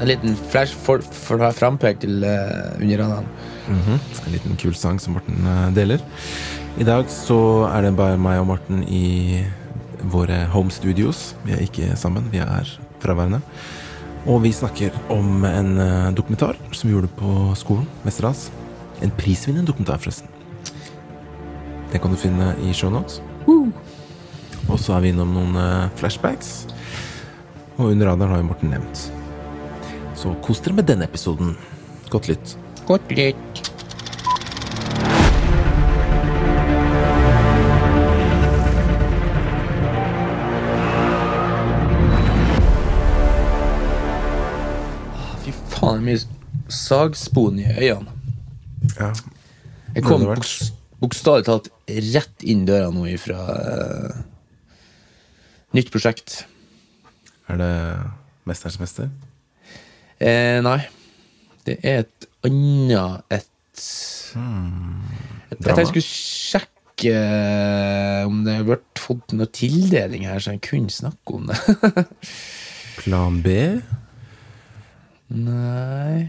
En liten flash for, for å ha frampek til uh, underradene. En liten kul sang som Morten uh, deler. I dag så er det bare meg og Morten i våre home studios. Vi er ikke sammen, vi er fraværende. Og vi snakker om en uh, dokumentar som vi gjorde på skolen, Westerdals. En prisvinnende dokumentar, forresten. Den kan du finne i show notes. Uh. Og så er vi innom noen eh, flashbacks. Og under radaren har jo Morten nevnt. Så kos dere med denne episoden. Godt lytt. Godt lytt. Ah, Fy faen, er mye sagspon i øynene. Ja. Jeg kom bokstavelig talt rett inn døra nå ifra uh, nytt prosjekt. Er det Mesterens mester? Eh, nei. Det er et annet et, et Jeg tenkte jeg skulle sjekke eh, om det har vært fått noe tildeling her, så jeg kunne snakke om det. Plan B? nei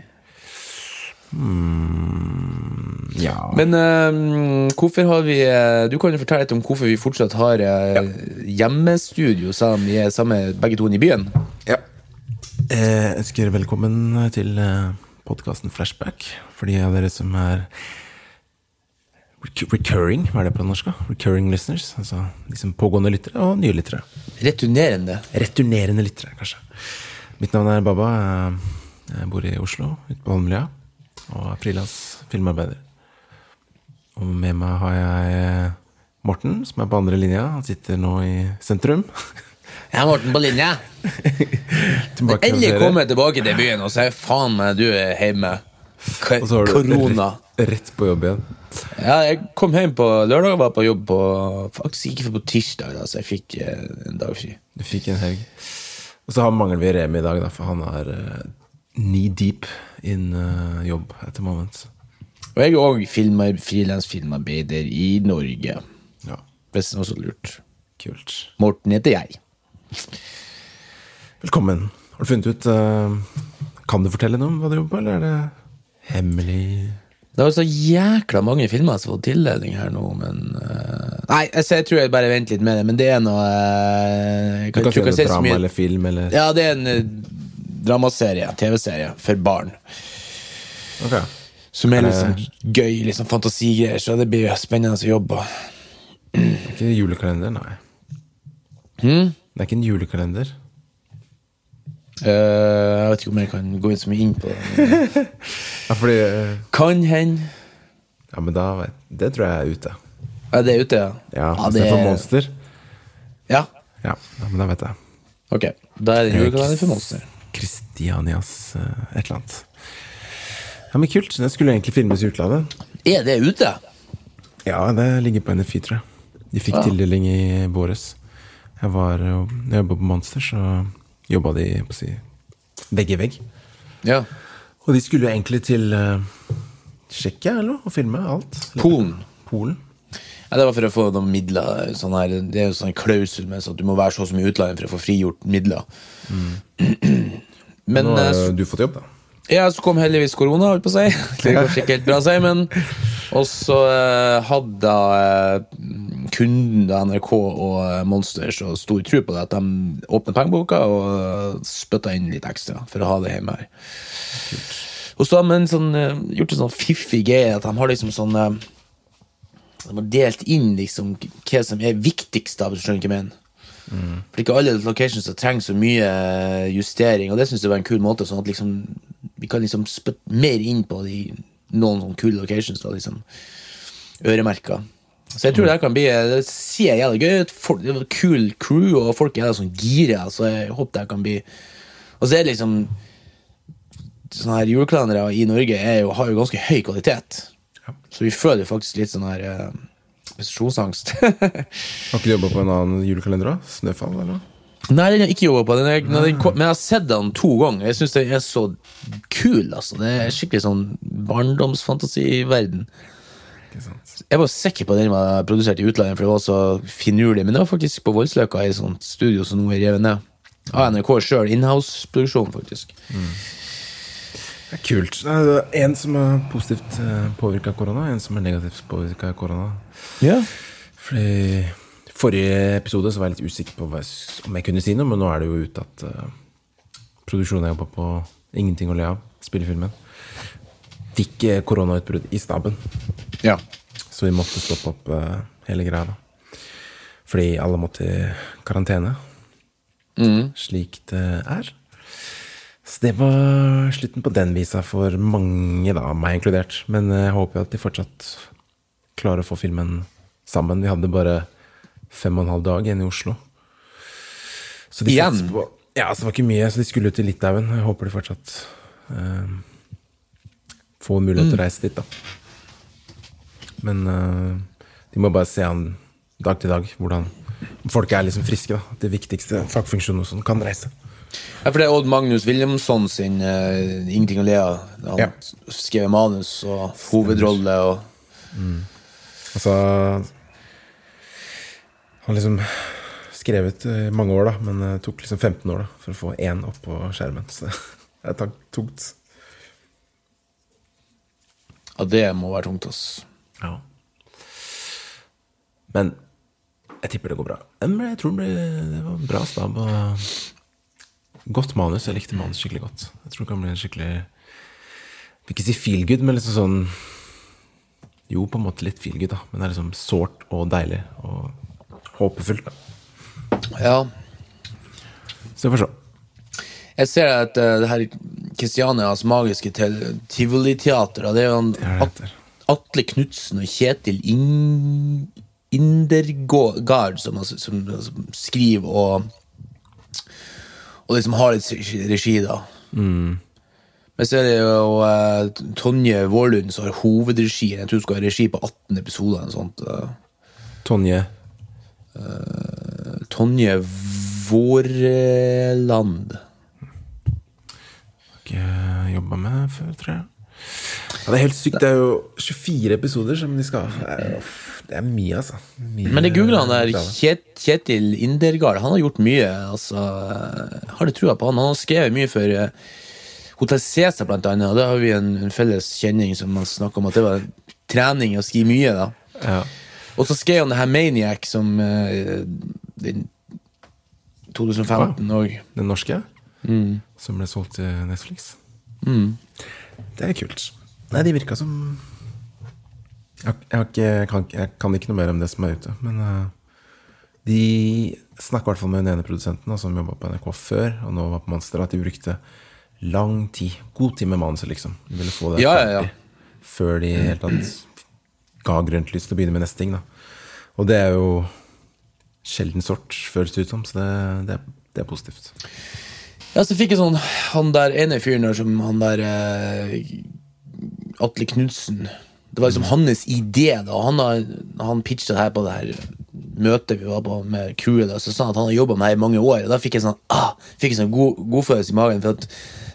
Ja. Men uh, hvorfor har vi eh, Du kan jo fortelle litt om hvorfor vi fortsatt har eh, hjemmestudio, sammen, vi er sammen begge to i byen. ja. Jeg ønsker velkommen til podkasten Flashback. For de av dere som er recurring, hva er det på norsk? Recurring listeners. Altså liksom pågående lyttere og nye lyttere. Returnerende. Returnerende lyttere, kanskje. Mitt navn er Baba. Jeg bor i Oslo, ute på Holmlia. Og er frilans filmarbeider. Og med meg har jeg Morten, som er på andre linja. Han sitter nå i sentrum. Jeg er Morten på linja. Endelig kommer jeg tilbake til byen, og så er faen meg du er hjemme. K Og så har du Korona. Rett, rett på jobb igjen. Ja, jeg kom hjem på lørdag og var på jobb på Faktisk ikke på tirsdag, da, så jeg fikk eh, en dag fri. Du fikk en helg. Og så har- mangler vi Remi i dag, da, for han er uh, knee deep in uh, jobb at the moment. Og jeg er òg frilansfilmarbeider i Norge, Ja, hvis det var så lurt. kult. Morten heter jeg. Velkommen. Har du funnet ut uh, Kan du fortelle noe om hva du jobber på, eller er det hemmelig? Det var så jækla mange filmer som har fått tildeling her nå, men uh, Nei, altså, jeg tror jeg bare venter litt med det, men det er noe uh, jeg Du kan si det er drama eller film eller Ja, det er en eh, dramaserie, TV-serie, for barn. Ok. Som er litt sånn gøy, litt sånn fantasigreier, så det blir spennende å jobbe. Det er ikke en julekalender, nei. Hmm? Det er ikke en julekalender. Uh, jeg vet ikke om jeg kan gå inn så mye inn på det. Ja, fordi uh... Kan hende. Ja, men da Det tror jeg er ute. Ja, det er ute, ja. Ja, ja, Istedenfor for Monster. Ja, Ja, ja, men da vet jeg. ok. Da er det julekalender for Monster. Kristianias eh, et eller annet. Ja, men kult. Den skulle egentlig filmes i utlandet. Er det ute? Ja, det ligger på NFI, tror jeg. De fikk Ja. tildeling i våres. Jeg var jeg jobba på Monster, så jobba de på å si vegg i vegg. Ja. Og de skulle egentlig til uh, Tsjekkia noe, og filme alt. Polen. Polen. Ja, det var for å få noen midler. Sånn her, det er jo sånn klausul med sånn at du må være så og så mye i utlandet for å få frigjort midler. Men Nå har eh, du fått jobb, da. Ja, så kom heldigvis korona, holdt på å si. Det går ikke helt bra å si, men Og så eh, hadde eh, kunden da NRK og Monster så stor tro på det at de åpner pengeboka og spytta inn litt ekstra for å ha det hjemme her. Og så har de sånn, gjort en sånn fiffig greie at de har liksom sånn De har delt inn liksom hva som er viktigst, da, hvis du skjønner hva jeg mener. For det er ikke alle locations trenger så mye eh, justering, og det syns jeg var en kul måte. Sånn at liksom vi kan liksom spytte mer inn på de, noen sånne kule locations. da, liksom Øremerka. Så jeg tror det her kan bli Det ser jævlig gøy ut. Kul crew, og folk er sånn gira, så jeg håper det her kan bli Og så er det liksom Sånne her juleklanere i Norge jo, har jo ganske høy kvalitet. Så vi føler faktisk litt sånn her eh, prestasjonsangst. Har ikke du jobba på en annen julekalender da? Snøfall, eller? Nei, den har jeg ikke jobba på. Den den kom, men jeg har sett den to ganger. Jeg syns den er så kul. altså Det er skikkelig sånn barndomsfantasiverden. I verden Jeg var sikker på at den var produsert i utlandet, for det var så finurlig. Men det var faktisk på Voldsløkka, i et sånt studio som nå er revet ned. Av NRK sjøl. Inhouse-produksjon, faktisk. Det er kult. En som er positivt påvirka av korona, en som er negativt påvirka av korona. Ja. Fordi forrige episode så var jeg litt usikker på om jeg kunne si noe, men nå er det jo ute at uh, produksjonen jeg jobba på, Ingenting å le av, spillefilmen, fikk uh, koronautbrudd i staben. ja. Så vi måtte stoppe opp uh, hele greia. da. Fordi alle måtte i karantene. Slik det er. Så det var slutten på den visa for mange, da, meg inkludert. Men jeg håper jo at de fortsatt klarer å få filmen sammen. Vi hadde bare fem og en halv dag igjen i Oslo. Så de Igjen? På, ja, så det var ikke mye, så de skulle ut til Litauen. Jeg håper de fortsatt eh, får mulighet til å reise dit, da. Men eh, de må bare se han dag til dag hvordan folk er liksom friske. da Det viktigste fagfunksjonen og sånn kan reise. Ja, for det er Odd Magnus Williamson sin uh, 'Ingenting å le av'. Han Ja. skrev manus og hovedrolle og Altså Han liksom skrevet i mange år, da, men det tok liksom 15 år da for å få én opp på skjermen. Så det er tungt. Ja, det må være tungt, ass. Ja. Men jeg tipper det går bra. Jeg tror det, blir, det var bra stab og godt manus. Jeg likte manus skikkelig godt. Jeg tror det kan bli en skikkelig Jeg vil ikke si feel good, men liksom sånn Jo, på en måte litt feel good, da. Men det er liksom sårt og deilig og håpefullt. da. Ja. Så vi får se. Jeg ser at eh, det her Kristianias magiske tivoliteater Det er jo han At- Atle Knutsen og Kjetil In Indergard som, som, som skriver og Og liksom har litt regi, da. Men så er det jo uh, Tonje Vårlund som har hovedregien. Jeg tror hun skal ha regi på 18 episoder. eller noe sånt. eh. Tonje Tonje Vårland. Har ikke jobba med før, tror jeg. Ja, det er helt sykt. Det er jo 24 episoder som de skal ha. Det er mye, altså. Mye Men det googla han der. Kjet, Kjetil Indergard. Han har gjort mye. altså Har det trua på han. Han har skrevet mye for eh, Hotell Cæsar, blant annet. Og det har vi en, en felles kjenning som man snakker om at det var trening å skrive mye. da Ja. Og så skrev han det her Maniac som uh, den 2015 òg. Den norske, Mm. som ble solgt til Netflix. Det er kult. Nei, de virka som jeg, jeg, ikke, jeg, kan, jeg kan ikke noe mer om det som er ute, men uh, de snakka i hvert fall med den ene produsenten som jobba på NRK før, og nå var på Monster, at de brukte lang tid, god tid med manuset, liksom. De ville få det Ja, ja, ja. før de hele tatt ga grønt lys til å begynne med neste ting. Da. Og det er jo sjelden sort, føles det ut som, så det, det, det er positivt. Ja, så fikk jeg sånn Han der ene fyren der som han der eh, Atle Knutsen. Det var liksom hans idé, da. Han, har, han pitcha det her på det her møtet vi var på med crewet. da, Så sa han at han har jobba med det her i mange år. Og da fikk jeg sånn ah, fikk jeg sånn god, godfølelse i magen. For at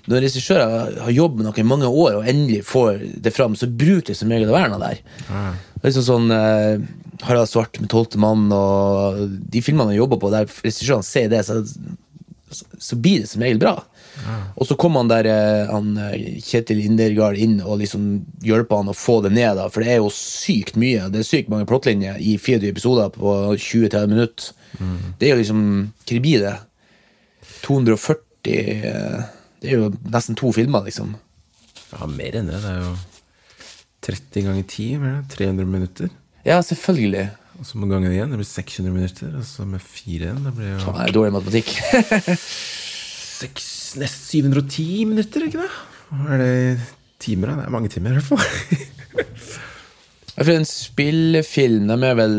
når regissører har jobbet med noe i mange år, og endelig får det fram, så bruker det som regel å være noe der. Er liksom sånn eh, Harald Svart med 'Tolvte mann' og de filmene han jobber på, der regissørene ser det, så så blir det som regel bra. Og så kom han der eh, han, eh, Kjetil Indergard inn og liksom hjelper han å få det ned, da, for det er jo sykt mye. Det er sykt mange plottlinjer i 24 episoder på 20-30 minutter. Det er jo liksom Hva blir det? 240 eh, Det er jo nesten to filmer, liksom. Ja, mer enn det. Det er jo 30 ganger 10, 300 minutter. Ja, selvfølgelig. Og så må gangen igjen, det blir 600 minutter. Og så med fire igjen, det blir jo Faen, jeg er dårlig i matematikk. nest 710 minutter, ikke det? Hva er det timer, da? Det er mange timer, i hvert fall. Ja, For en spillefilm, de er vel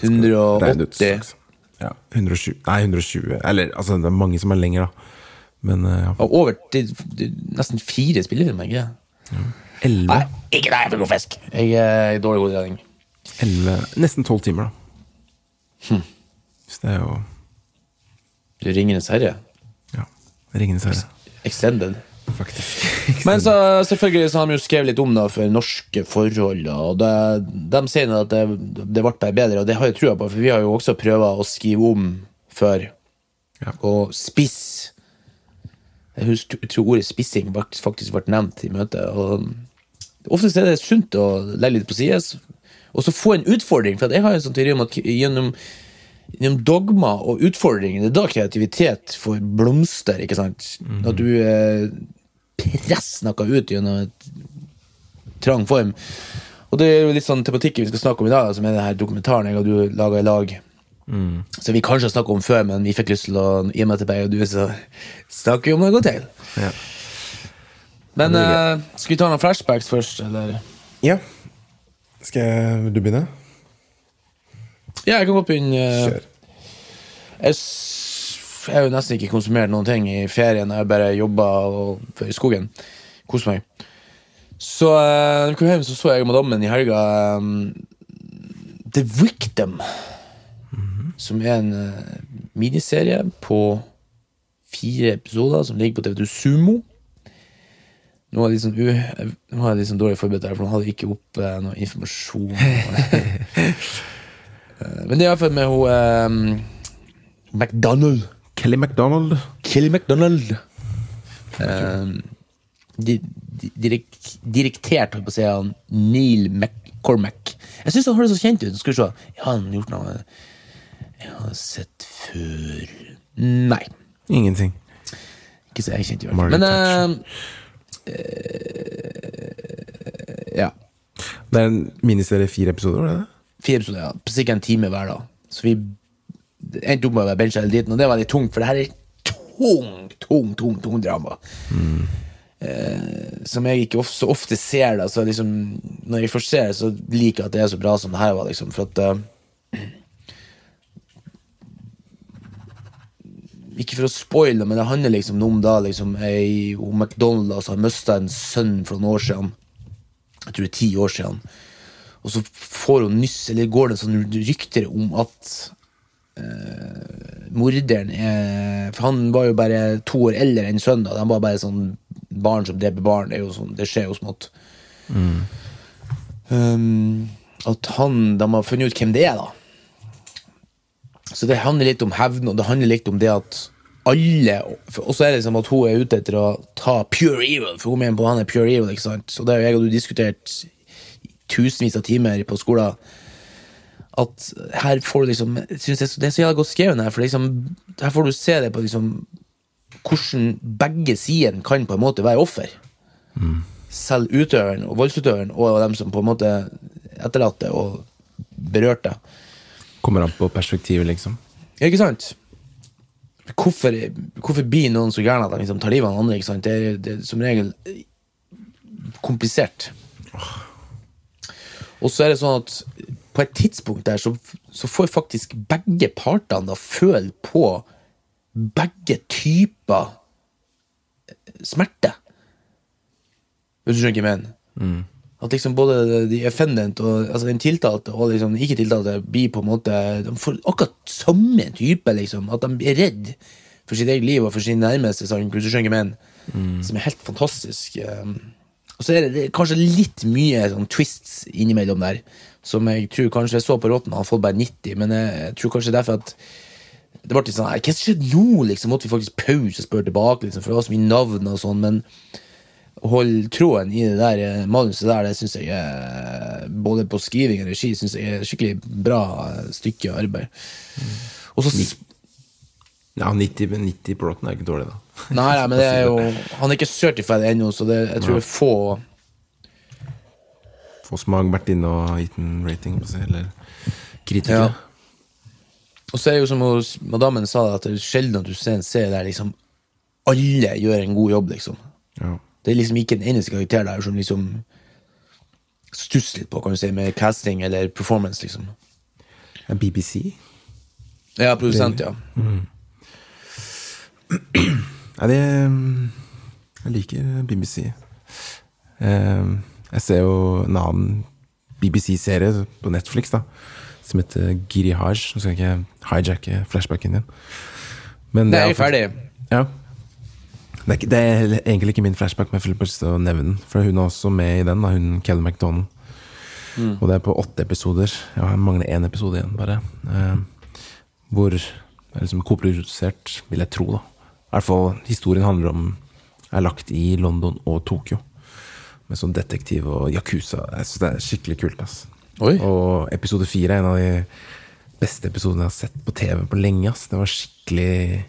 Regn ut 180. Ja, 120. Nei, 120. Eller altså, det er mange som er lenger, da. Men eh, ja. Over til til nesten fire spillefilmer, ikke det? 11, Nei, ikke det! Jeg er for god fisk. Jeg er i dårlig god trening. Nesten 12 timer, da. Så det er jo Ringenes herre. Ja. Ringenes herre, Extended. faktisk. Men så, selvfølgelig så har de jo skrevet litt om det for norske forhold, og det, de sier at det, det ble bedre, og det har jeg trua på, for vi har jo også prøvd å skrive om før. Ja. Og spiss. Jeg husker, jeg tror ordet spissing faktisk ble nevnt i møtet. og Oftest er det sunt å legge litt på sides, og så få en utfordring. For jeg har en sånn teori om at gjennom, gjennom dogma og utfordringer, det er da kreativitet får blomster. ikke sant? At du eh, presser noe ut gjennom et trang form. Og det er jo litt sånn tematikken vi skal snakke om i dag, som er denne dokumentaren jeg og du laga i lag. Som vi kanskje har snakket om før, men vi fikk lyst til å gi meg til begge og du, så snakker vi om noe til. Ja. Men eh, skal vi ta noen flashbacks først, eller? ja. Skal jeg, du begynne? Ja, jeg kan godt begynne. eh, Kjør. Jeg, jeg har jo nesten ikke konsumert noen ting i ferien. Jeg bare jobba i skogen. Kos meg. Så uh, kom hjem, så så jeg Madammen i helga um, The Victim. Som er en eh, miniserie på fire episoder som ligger på TV2 Sumo. Nå er jeg litt sånn, nå er jeg litt sånn dårlig forberedt, her, for nå hadde jeg ikke opp eh, noe informasjon. Eh, Men det er iallfall med hun um, McDonald. Kelly MacDonald. Kelly McDonald. Um, di, di, direk, direktert, holdt på å si, av Neil McCormack. Jeg syns han høres så kjent ut. Skal vi se. Ja, han gjort noe jeg har sett før Nei. Ingenting. Ikke så jeg kjent, i hvert fall. Margaret Men eh, Ja. Det er en miniserie fire episoder, var det det? Fire episoder, sikkert en time hver, da. Så vi endte opp med å være bencha hele tiden, og det var litt tungt, for det her er tung, tung, tung, tung drama. Eh, som jeg ikke of så ofte ser. da Så liksom Når jeg først ser det, så liker jeg at det er så bra som det her var. liksom For at uh, Ikke for å spoile, men det handler liksom om da liksom ei McDonald's altså, har mista en sønn for noen år siden. Jeg tror det er ti år siden. Og så får hun nyss, eller går det sånn rykter om at eh, morderen er For han var jo bare to år eldre enn sønnen. De var bare sånn barn som dreper barn. Det, er jo sånn, det skjer jo smått. Um, at han, De har funnet ut hvem det er, da. Så det handler litt om hevn, og det handler litt om det at alle Og så er det liksom at hun er ute etter å ta pure evil, for hun mener på han er pure evil. ikke sant? Så det har jeg og du diskutert tusenvis av timer på skolen. At her får du liksom jeg synes det, er så- det er så jævla godt skrevet, her, for liksom, her får du se det på liksom hvordan begge sidene kan på en måte være offer. Selv utøveren og voldsutøveren og dem som på en måte etterlatte og berørte. Kommer an på perspektivet, liksom. Ja, ikke sant? Hvorfor, hvorfor blir noen så gærne at de liksom tar livet av andre? Det er, det er som regel komplisert. komplisert. Og så er det sånn at på et tidspunkt der så, så får faktisk begge partene da føle på begge typer smerte. Hvis du skjønner hva jeg mener? At liksom både de offendant og altså den tiltalte og liksom ikke tiltalte blir på en måte De får akkurat samme type, liksom. At de er redd for sitt eget liv og for sine nærmeste. sant? Hvis du skjønner hva jeg mener. Som er helt fantastisk. um, Og så er det, det er kanskje litt mye sånn twists innimellom der. Som jeg tror kanskje jeg så på Rotten, han har fått bare 90, men jeg, jeg tror kanskje derfor at det ble litt sånn Hva skjedde nå? liksom Måtte vi faktisk pause og spørre tilbake, liksom, for det var så mye navn og sånn. Men holde tråden i det der eh, manuset der, det syns jeg er Både på skriving og regi synes jeg er et skikkelig bra eh, stykke arbeid. Og så Ja, 90, men 90 på Rotten er ikke dårlig, da. Nei, nei, men det er jo Han er ikke certified ennå, så det, jeg tror det er få Få smak vært inne og gitt en rating, eller kritikere. Ja. Og så er det jo som hos madammen sa, at det er sjelden at du ser en serie der liksom alle gjør en god jobb, liksom. Ja. Det er liksom ikke en eneste karakter der som liksom stusser litt på, kan du si, med casting eller performance, liksom. BBC. Ja, produsent, ja. Nei, det mm, Jeg liker BBC. Eh, Jeg ser jo en annen BBC-serie på Netflix da som heter Giri Haj. Nå skal jeg ikke hijacke flashbacken din. Men Det er jo ferdig. Ja. Det er, ikke, det er egentlig ikke min flashback, men jeg føler bare lyst til å nevne den. For hun er også med i den, da, hun Kelly MacDonald. Og det er på åtte episoder. Ja, jeg mangler én episode igjen, bare. Eh, hvor er liksom koprodusert, vil jeg tro, da. I hvert fall historien handler om Er lagt i London og Tokyo. Med sånn detektiv og yakuza. Jeg synes det er skikkelig kult. ass. Oi. Og episode fire er en av de beste episodene jeg har sett på TV på lenge. ass. Det var skikkelig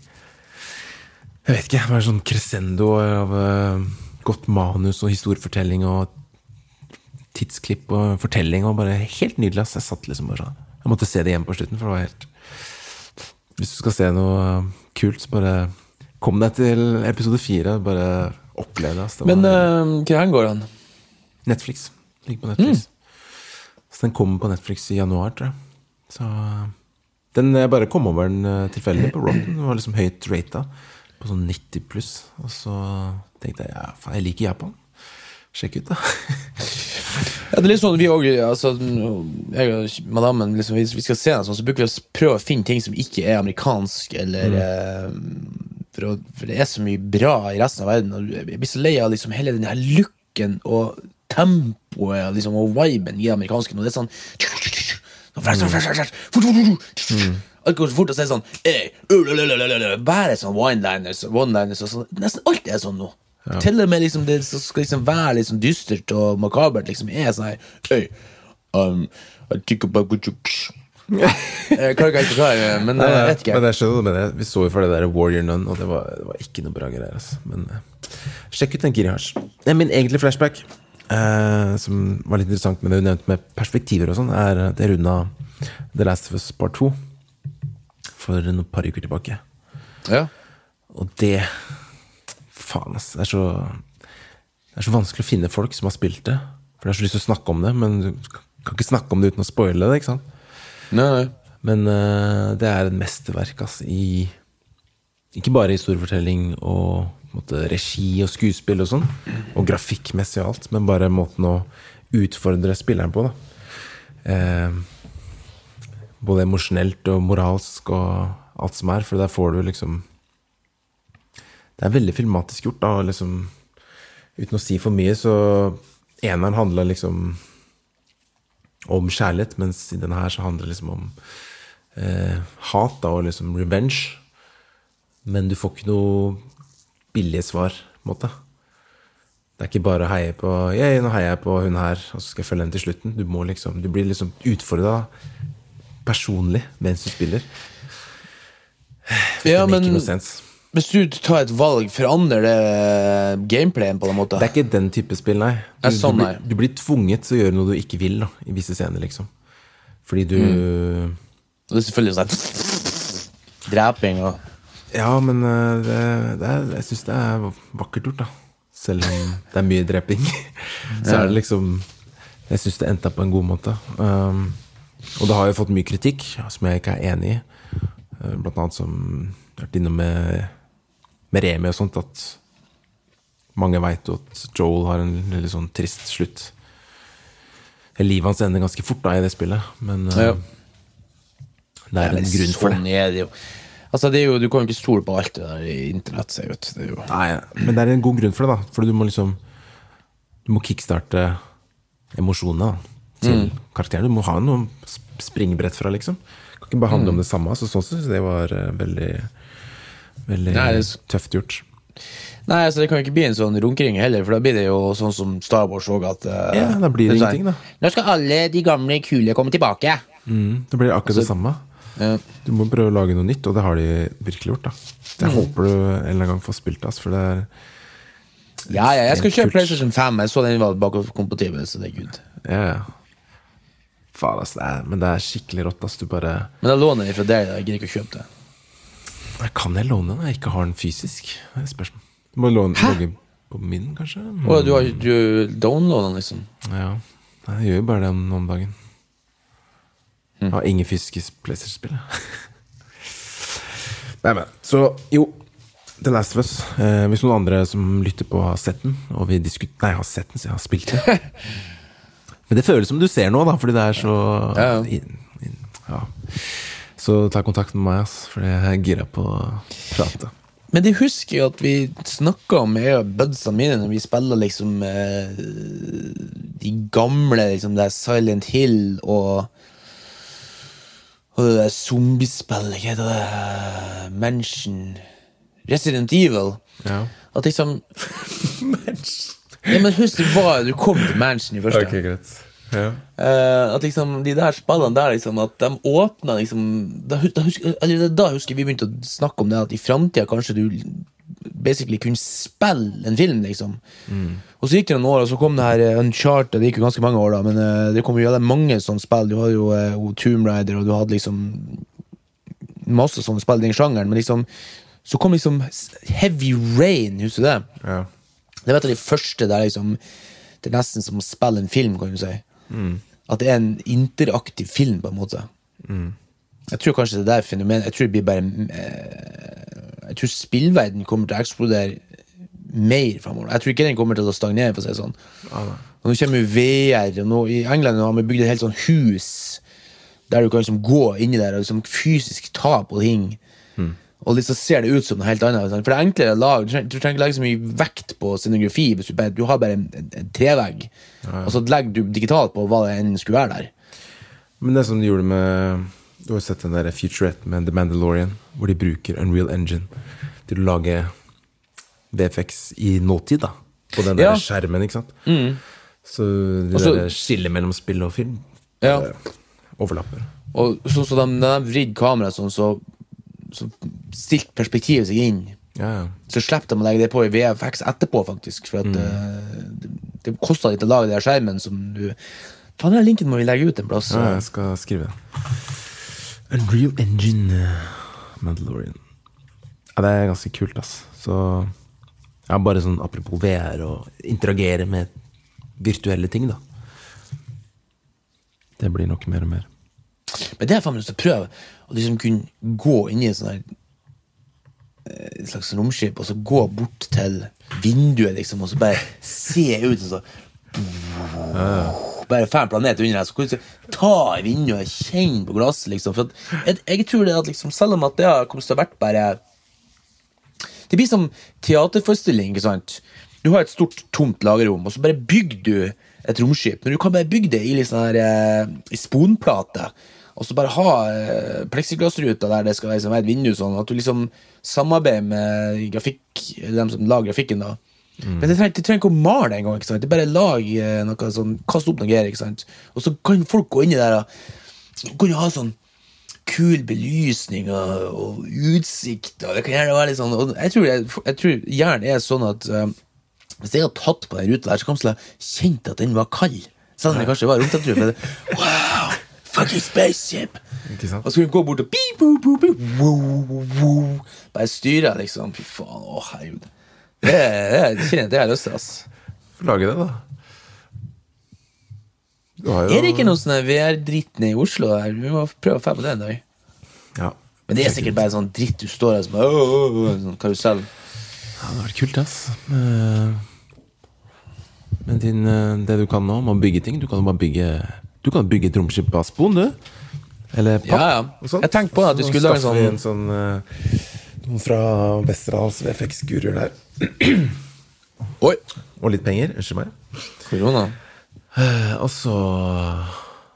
Jeg vet ikke. Det var sånn crescendo av eh, godt manus og historiefortelling og tidsklipp og fortelling. Og bare helt nydelig. ass. Jeg satt liksom bare sånn Jeg måtte se det igjen på slutten, for det var helt Hvis du skal se noe kult, så bare kom deg til episode fire. Bare opplev det. Altså. Det Men uh, hvor går den? Netflix. Ligger på Netflix. Så den kommer på Netflix i januar, tror jeg. Så den, Jeg bare kom over den eh, tilfeldig på Rotten. Den var liksom høyt rata. På sånn 90 pluss. Og så tenkte jeg ja, faen, jeg liker Japan. Sjekk ut, da. Ja, det er litt sånn vi også, altså, Jeg og madammen, liksom, hvis vi skal se noe sånt, så bruker vi å prøve å finne ting som ikke er amerikansk, eller eh, for, å, for det er så mye bra i resten av verden. Og jeg blir så lei av liksom, hele den her looken og tempoet liksom, og viben i amerikanske. Og det er sånn fort. Alt går så fort, og så er det sånn eh, Bare sånn one-liners og sånn. Nesten alt er sånn nå. Til og med liksom, det som skal liksom være sånn dystert og makabert, liksom er sånn her um, I think about Jeg klarer ikke forklare, men jeg vet ikke. Men jeg skjønner det, men vi så jo for det der Warrior Nun, og det var, det var ikke noe bra greier. Altså. Men eh, sjekk ut den Girihars. Det er min egentlige flashback, eh, som var litt interessant, men det du nevnte med perspektiver og sånn, er at jeg runda The Last of Us Part 2 for noen par uker tilbake. Ja. Og det Faen, ass. Det er så Det er så vanskelig å finne folk som har spilt det. For jeg har så lyst til å snakke om det, men du kan ikke snakke om det uten å spoile det. ikke sant? Nei, nei. Men uh, det er et mesterverk, altså, i Ikke bare historiefortelling og måte, regi og skuespill og sånn, og grafikkmessig og alt, men bare måten å utfordre spilleren på, da. Uh, både emosjonelt og moralsk og alt som er, for der får du liksom Det er veldig filmatisk gjort, da, liksom Uten å si for mye, så Eneren handla liksom om kjærlighet, mens i denne her så handler det liksom om eh, hat da, og liksom revenge. Men du får ikke noe billige svar, på en måte. Det er ikke bare å heie på «Yay, nå heier jeg på hun her, og så skal jeg følge henne til slutten. Du, må liksom, du blir liksom utfordra personlig mens du spiller. Det Ja, men ikke noe sense. Hvis du tar et valg, forandrer det gameplayen på en måte? Det er ikke den type spill, nei. Du, Er sånn, du, blir, du blir tvunget til å gjøre noe du ikke vil, da, i visse scener, liksom. Fordi du Mm. Og det er selvfølgelig sånn Dreping og Ja, men eh, det, det er, jeg syns det er vakkert gjort, da. Selv om det er mye dreping. Så er det liksom Jeg syns det endte på en god måte. Um, og det har jo fått mye kritikk som jeg ikke er enig i. Uh, Blant annet som vært innom med, med Remi og sånt, at mange veit at Joel har en veldig sånn trist slutt. Livet hans ender ganske fort da i det spillet, men uh, Ja. det er en grunn for det. Sånn er det jo. Altså, det er jo, Du kan jo ikke stole på alt det der i internett. ser ut. Det er jo Nei, men det er en god grunn for det, da. For du må liksom Du må kickstarte emosjonene til karakteren. Du må ha noe springbrett fra, liksom. Det kan ikke bare handle om det samme. Så sånn syns jeg det var eh, veldig Veldig Nei, det tøft gjort. Nei, altså Det kan jo ikke bli en sånn runkering heller, for da blir det jo sånn som Star Wars òg, at eh, Ja, da blir det sånn, ingenting, da. Nå skal alle de gamle kule komme tilbake. Mm, det blir akkurat det samme. Ja. Du må prøve å lage noe nytt, og det har de virkelig gjort. da Jeg håper du en eller annen gang får spilt det, for det er Ja, ja, jeg skal kjøpe PlayStation 5. Jeg så den var bakoverkompatibel, så det er good. Ja, ja. Faen, ass. Det er, men det er skikkelig rått, ass. Du bare Men jeg låner den fra deg. da. Jeg gidder ikke å kjøpe det. Kan jeg låne den jeg ikke har den fysisk? Det er spørsmål. Du må låne logge på min, kanskje? Å, du har du downloada den, liksom? Ja. Nei, Jeg gjør jo bare det om, dagen. Hm. Jeg har ingen fysiske PlayStation-spill. Nei, men Så, jo. The Last of Us. Eh, hvis noen andre som lytter på, har sett den, og vi diskut... Nei, har sett den, så jeg har spilt den. Men det føles som du ser nå, da, fordi det er så Ja, ja. In, in, ja. Så ta kontakt med meg, ass, for jeg er gira på å prate. Men de husker jo at vi snakka om, jeg og budsene mine, når vi spiller liksom eh, de gamle, liksom det er Silent Hill og Og det der zombiespillet, hva heter det? Mansion Resident Evil. Ja. At liksom Ja, men husk, det var du kom til Mansion i første. Ok, greit. Ja. Uh, at liksom de der spillene der, liksom, at de åpna liksom da, da, husker, da husker vi begynte å snakke om det, at i framtida kanskje du basically kunne spille en film, liksom. Og så gikk det noen år, og så kom det her eh, Uncharted, det gikk jo ganske mange år, da, men uh, det kom jo jævlig mange sånne spill. Du hadde jo uh, Tomb Raider, og du hadde liksom masse sånne spill i den sjangeren, men liksom så kom liksom Heavy Rain, husker du det? ja. Det var et av de første der liksom Det er nesten som å spille en film, kan du si. At det er en interaktiv film, på en måte. Jeg tror kanskje det der fenomenet Jeg tror det blir bare eh, Jeg tror spillverden kommer til å eksplodere mer framover. Jeg tror ikke den kommer til å stagnere, for å si det sånn. Og nå kommer jo VR, og nå, i England har vi bygd et helt sånn hus der du kan liksom gå inni der og liksom fysisk ta på ting. Og liksom ser det ut som noe helt annet. For det er enklere lag. Du trenger, du trenger ikke legge så mye vekt på scenografi. Du, bare, du har bare en, en, en trevegg, og så legger du digitalt på hva det enn skulle være der. Men det som de gjorde med Du har jo sett den der Futurette med The Mandalorian, hvor de bruker Unreal Engine til å lage VFX i nåtid, da. På den der Ja. skjermen, ikke sant. Så det Også, der skillet mellom spill og film Ja. overlapper. Og så, så de, de vridd kameraet sånn, så, så stilt perspektivet seg inn. Ja, ja. Så slipper de å legge det på i VFX etterpå, faktisk. For at eh, det, det kosta litt å lage den skjermen som du Faen, den linken må vi legge ut en plass. ja, jeg skal skrive det. Unreal Engine eh, Mandalorian. Ja, det er ganske kult, ass. Så ja, bare sånn apropos VR og interagere med virtuelle ting, da. Det blir nok mer og mer. Men det har jeg faen meg lyst til å prøve. Å liksom kunne gå inn i her eh, et slags romskip, og så gå bort til vinduet, liksom, og så bare se ut, og så Bare fem en planet under deg, så kan du ta i vinduet og kjenne på glasset, liksom. For jeg, jeg tror det at liksom, selv om at det har kommet til å vært bare Det blir som teaterforestilling, ikke sant? Du har et stort, tomt lagerrom, og så bare bygger du et romskip. Men du kan bare bygge det i sånn her eh, i sponplate. Og så bare ha eh, pleksiglassruter der det skal liksom være et vindu, sånn at du liksom samarbeider med grafikk, dem som lager grafikken. da Men det trenger, det trenger ikke å male det engang. Det er bare lag eh, noe sånn, Kast opp noe greier. ikke sant? Og så kan folk gå inn i der og kan jo ha sånn kul belysning og, og utsikt. Og det kan gjerne være litt sånn og Jeg tror, jeg, jeg tror hjernen er sånn at eh, hvis jeg hadde tatt på den ruta der, så kom jeg til å kjent at den var kald. Selv om det kanskje var det- Wow! Fucking spaceship! Ikke sant? Og så kunne vi gå bort og beep, boop, boop, beep, woo, woo. Bare styre, liksom. Fy faen. Å, herregud. Det, det, det, har jeg lyst til, ass. Få lage det, da. Du jo Er det ikke noe sånn VR-dritt nede i Oslo? der? Vi må prøve å få på det en dag. Ja. Men det er sikkert bare sånn dritt du står her som bare, å, å, åh», sånn karusell. Ja, det hadde vært kult, ass. Eh, Men din, eh, det du kan nå, med å bygge ting Du kan jo bare bygge Du kan bygge et romskip av spon, du. Eller papp. Ja, ja. Jeg tenkte på at du skulle lage sånn- en sånn eh, Noen fra Westerdals VFX-guruer der. Oi! Og litt penger. Unnskyld meg. Korona. Eh, Og så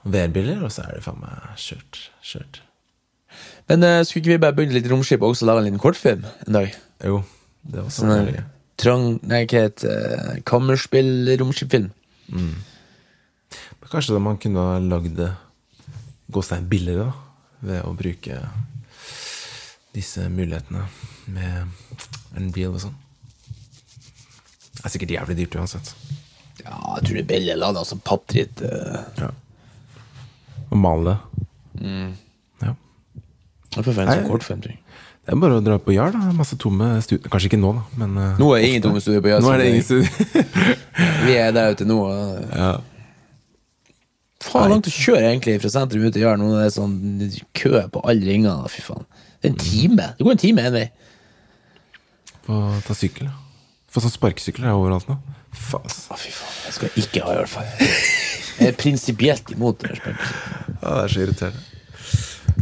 VR-briller, og så er det faen meg kjørt. Kjørt. Men uh, skulle ikke vi bare bygge litt romskip og også lage en liten kortfilm en dag? Jo, det var Sånn sånn. trang... Nei, hva heter det? Kammerspill-romskipfilm. Men Kanskje da man kunne ha lagd gåstein billigere, da. Ved å bruke disse mulighetene med Unreal og sånn. Det er sikkert jævlig dyrt uansett. Ja, jeg tror det er billig. La det altså pappdritt. Uh... Ja. Og male det. Ja. Jeg får få en Nei. Det er bare å dra på Jar, da. Masse tomme studier. Kanskje ikke nå, da, men uh, Nå er det ingen tomme studier på Jar, er det det-. Vi er der ute nå. da ja. Faen, langt å kjøre egentlig fra sentrum ut til Jæren. Nå er det sånn kø på alle ringene. Fy faen. Det er en time. Det går en time én vei. Få ta sykkel, da. Få sånn sparkesykler er overalt nå. Faen. Å, fy faen. Jeg skal ikke ha, i hvert fall. Jeg er prinsipielt imot det. Ja, det er så irriterende.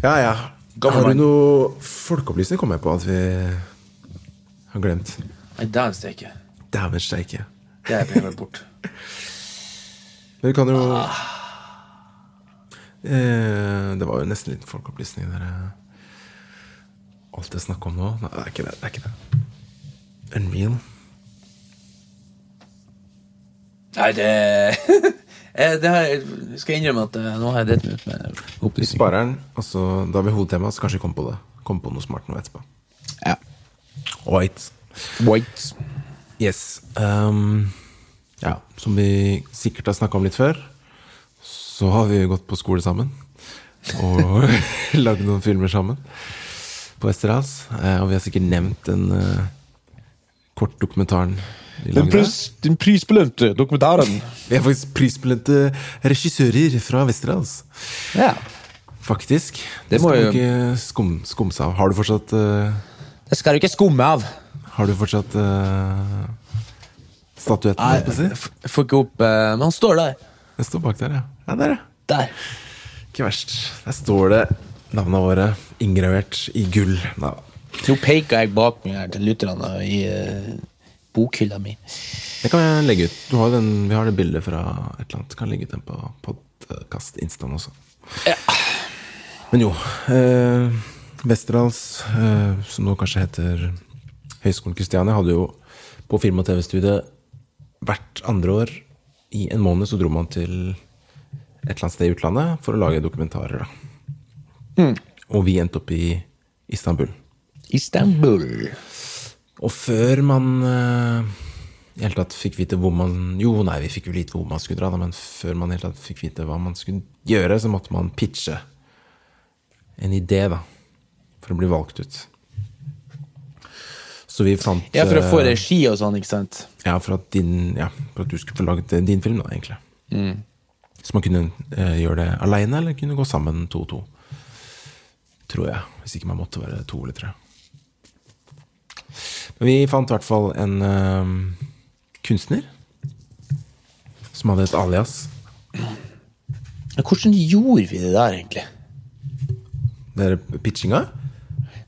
Ja, ja. Gammel Har du noe folkeopplysning, kommer jeg på at vi har glemt. Nei, dæven steike. Dæven steike. Det er penger bort. Men vi kan jo Eh, det var jo nesten litt folkeopplysning der. eh. Alt jeg snakker om nå Nei, det er ikke det. det, er ikke det. Unreal. Nei, det Eh, det har, jeg skal innrømme at eh, nå har jeg meg ut med opplysninger. sparer den, og så da har vi hovedtema, så kanskje vi kommer på det. Kom på noe smart nå etterpå. Ja. White. White. Yes. Um, ja, som vi sikkert har snakka om litt før, så har vi gått på skole sammen. Og lagd noen filmer sammen på Westerdals. Eh, og vi har sikkert nevnt den uh, kortdokumentaren Den, pris, den prisbelønte dokumentaren. Vi er faktisk prisbelønte regissører fra Westerdals. Ja. Faktisk. Det Det må jo- ikke skum, skumse av. Har du fortsatt uh, Det skal du ikke skumme av. Har du fortsatt uh, statuetten? Nei, får ikke opp Men han står der. Den står bak der, ja. Ja, der, ja. Der. Ikke verst. Der står det navnene våre inngravert i gull. Nei. Nå peker jeg bak meg her til lytterne i uh, bokhylla mi. Det kan jeg legge ut. Du har den, vi har det bildet fra et eller annet. Kan legge ut den på podkast Instaen også. Ja. Men jo. Eh, Westerdals, eh, som nå kanskje heter Høgskolen Kristiania, hadde jo på film- og TV-studiet hvert andre år i en måned så dro man til et eller annet sted i utlandet for å lage dokumentarer. Da. Og vi endte opp i Istanbul. Istanbul. Og før man eh, i hele tatt fikk vite hvor man Jo, nei, vi fikk jo vite hvor man skulle dra, da, men før man i hele tatt fikk vite hva man skulle gjøre, så måtte man pitche en idé, da, for å bli valgt ut. Så vi fant Ja, for å få eh, regi og sånn, ikke sant? Ja, for at, din, ja, for at du skulle få laget din film, da, egentlig. Så man kunne eh, gjøre det aleine, eller kunne gå sammen to og to. Tror jeg. Hvis ikke man måtte være to eller tre. Men vi fant i hvert fall en eh, kunstner som hadde et alias. Hvordan gjorde vi det der, egentlig? Det er pitchinga.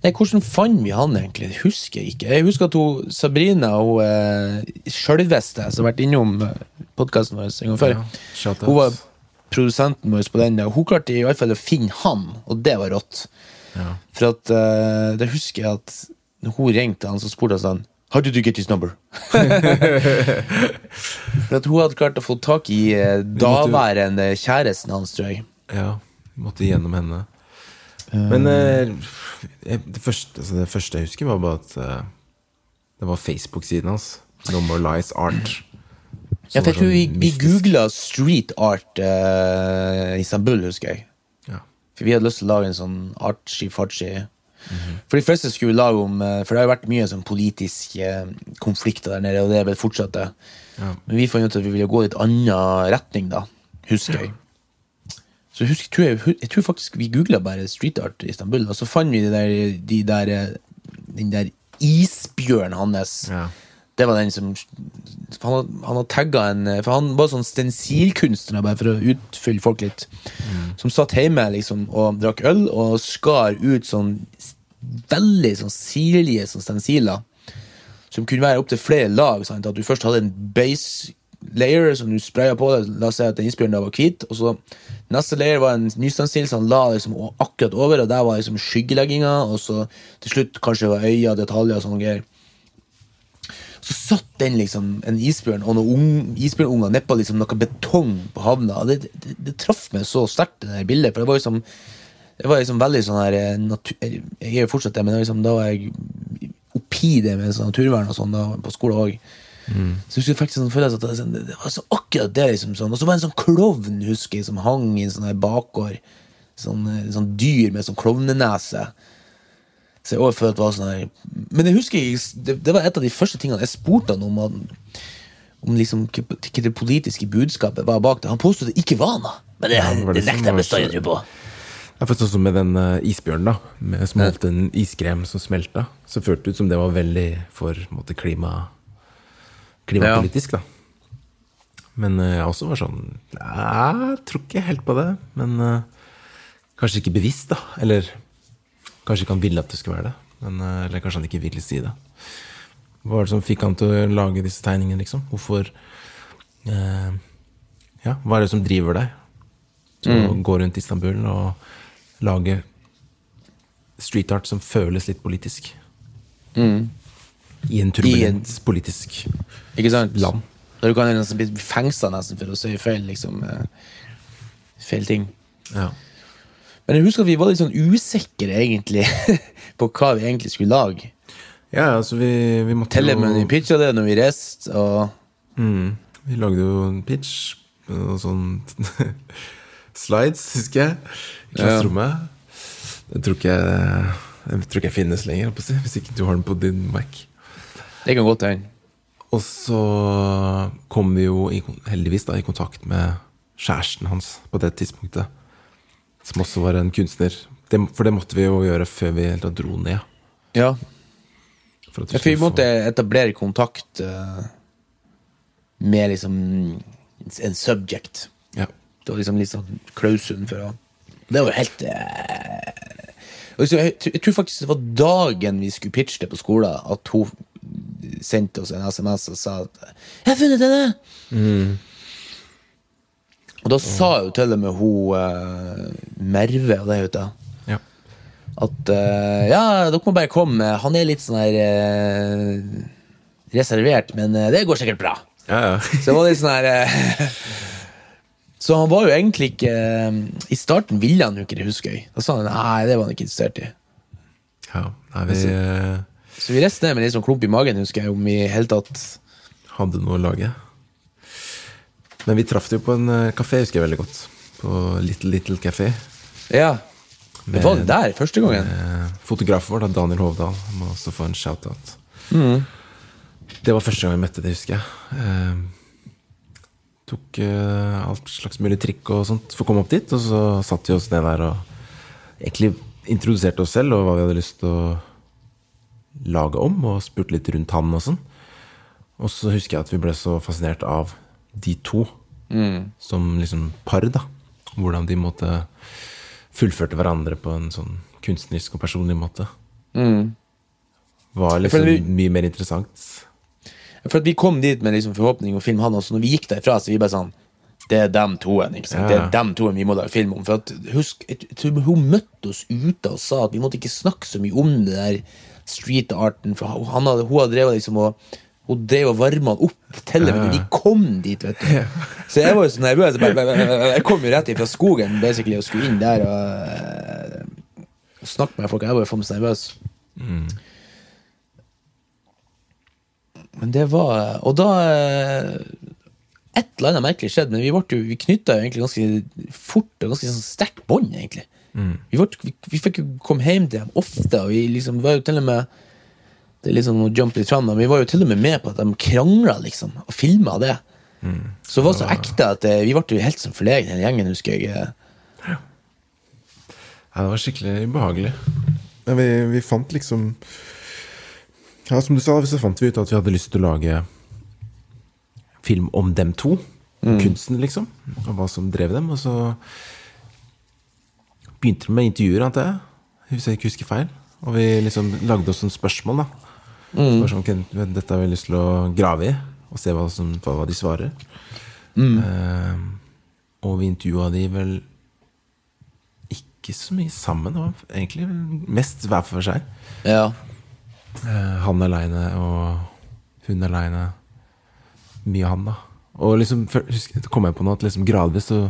Nei, Hvordan fant vi han, egentlig? Det husker jeg ikke. Jeg husker at hun, Sabrina, hun eh, sjølveste, som har vært innom podkasten vår en gang før, Ja, hun var produsenten vår på den. Hun klarte i hvert fall å finne han, og det var rått. Ja. For at eh, det husker jeg at når hun ringte han, så spurte han sånn How did you get his number? For at hun hadde klart å få tak i eh, daværende kjæresten hans, tror jeg. Ja, vi måtte gjennom henne. Men eh, jeg- det, første, altså det første jeg husker, var bare at eh, det var Facebook-siden hans. No More Lies Art. Ja, for jeg tror vi, vi googla street art uh, Istanbul, husker jeg. Ja. For vi hadde lyst til å lage en sånn artsy-fartsy. For de fleste skulle vi lage om eh, For det har jo vært mye sånn politiske konflikter der nede, og det vil fortsette. Ja. Men vi fant ut at vi ville gå i et annen retning, da. Husker jeg. Så husker, tror jeg, jeg tror faktisk vi googla bare street art i Istanbul, og så fant vi de der, de der, den der isbjørnen hans. Ja. Det var den som Han, han har tagga en For han var sånn stensilkunstner, bare for å utfylle folk litt. Som satt hjemme liksom og drakk øl og skar ut sånn veldig sånn sirlige sånn stensiler. Som kunne være opptil flere lag. Sant? At du først hadde en base layer som du spraya på deg. La oss si at den isbjørnen var hvit. Og så neste layer var en nystandstil som han la liksom akkurat over, og der var liksom skyggelegginga. Og så til slutt kanskje var øyne, detaljer og sånne greier. Så satt den liksom, en isbjørn og noen ung, isbjørnunger nedpå liksom noe betong på havna. Det, det, det traff meg så sterkt, det der bildet. For det var liksom det var liksom veldig sånn her eh, Jeg er fortsatt det, men det liksom, da var jeg oppi det med sånn naturvern og sånn da, på skole òg. Så jeg faktisk sånn følelse at det, sånn- det var så akkurat det. liksom sånn Og så var det en sånn klovn husker jeg, som hang i en sånn her bakgård. Sånn, eh, sånn dyr med sånn klovnenese. Så jeg følte var sånn her Men jeg husker jeg, det, det var et av de første tingene jeg spurte han om. han- Om liksom hva det politiske budskapet var bak det. Han påstod det ikke var noe. Men det, Ja, det det, nekter jeg bestandig på. Det er faktisk også med den eh, isbjørnen, da. Med, som holdt en iskrem som smelta. Så føltes det ut som det var veldig for måte, klima, klimapolitisk, da. Men eh, jeg også var sånn Jeg tror ikke helt på det. Men eh, kanskje ikke bevisst, da. Eller kanskje ikke han ville at det skulle være det. Men, eh, eller kanskje han ikke ville si det. Hva var det som fikk han til å lage disse tegningene, liksom? Hvorfor eh, Ja, hva er det som driver deg? å gå rundt Istanbul og lage street art som føles litt politisk. I en turbulent politisk Ikke sant? land. Da du kan nesten bli fengsla nesten for å si feil, liksom. eh, Feil ting. Ja. Men jeg husker at vi var litt sånn usikre, egentlig, på hva vi egentlig skulle lage. ja, altså vi, vi måtte Telle, jo pitcha det når vi reiste, og mm, Vi lagde jo en pitch og sånn slides, husker jeg, i klasserommet. Det tror ikke jeg jeg tror ikke jeg finnes lenger, hvis ikke du har den på din Mac. Det kan godt hende. Og så kom vi jo i, heldigvis da, i kontakt med kjæresten hans på det tidspunktet. Som også var en kunstner. Det, for det måtte vi jo gjøre før vi da, dro ned. Ja. For Ja, for vi måtte etablere kontakt uh, med liksom en subject. Ja. Det var liksom litt sånn klausulen for å Det var jo helt tr- jeg tror faktisk det var dagen vi skulle pitche det på skolen, at hun sendte oss en SMS og sa at 'Jeg har funnet henne!' Og da sa jo til og med hun uh, Merve, og det heter ja. at uh, ja, dere må bare komme. Han er litt sånn her uh, reservert, men det går sikkert bra. Ja, ja. Så det var litt sånn her Så han var jo egentlig ikke I starten ville han jo ikke det, Huskøy. Da sa han nei, det var han ikke interessert i. ja. Nei, vi Så vi reiste ned med litt sånn klump i magen, husker jeg, om i hele tatt hadde noe å lage. Men vi traff det jo på en eh, kafé, husker jeg veldig godt. På Little Little Café. Ja. Men var det der første gangen? Eh, Fotografen vår, da, Daniel Hovdal, må også få en shout-out. Det var første gang jeg møtte det, husker jeg. Eh, tok eh, alt slags mulig trikk og sånt for å komme opp dit, og så satte vi oss ned der og egentlig introduserte oss selv og hva vi hadde lyst til å lage om, og spurte litt rundt han og sånn. Og så husker jeg at vi ble så fascinert av de to som liksom par, da. Hvordan de måtte fullførte hverandre på en sånn kunstnerisk og personlig måte. Var liksom vi- mye mer interessant. For at vi kom dit med liksom forhåpning om å filme han også. Når vi gikk derfra, så vi bare sånn Det er dem toen. ikke sant? Det er dem toen vi må lage film om. For at, husk, jeg tror Hun møtte oss ute og sa at vi måtte ikke snakke så mye om det der street arten. For han hadde, hun hadde drevet liksom og hun drev og varma han opp til med når vi kom dit. vet du Så jeg var jo så nervøs. Jeg, kom jo rett ifra skogen basically og skulle inn der og, og snakke med folk. Jeg var jo faen meg nervøs. Men det var Og da Et eller annet merkelig skjedde, men vi, ble jo- vi knytta egentlig ganske fort og ganske sånn sterkt bånd, egentlig. Vi, ble, vi, vi fikk jo komme hjem til dem ofte, og vi liksom var jo til og med Det er liksom noe jump litt fram, men vi var jo til og med med på at de krangla, liksom, og filma det. Så det var så ekte at det, vi ble jo helt som forlegne, hele gjengen, husker jeg. eh. Ja, det var skikkelig ubehagelig. Ja, vi, vi fant liksom Ja, som du sa, så fant vi ut at vi hadde lyst til å lage film om dem to. Kunsten, liksom. Og hva som drev dem. Og så begynte med intervjuer, antar jeg. Hvis jeg ikke husker feil. Og vi liksom lagde oss noen spørsmål, da. Mm. sånn, dette har vi lyst til å grave i, og se hva, som, hva, de svarer. Eh, og vi intervjua de vel ikke så mye sammen. Egentlig mest hver for seg. Ja. Uh, han aleine og hun aleine. Mye han, da. Og liksom, husk, kom jeg på noe at liksom gradvis så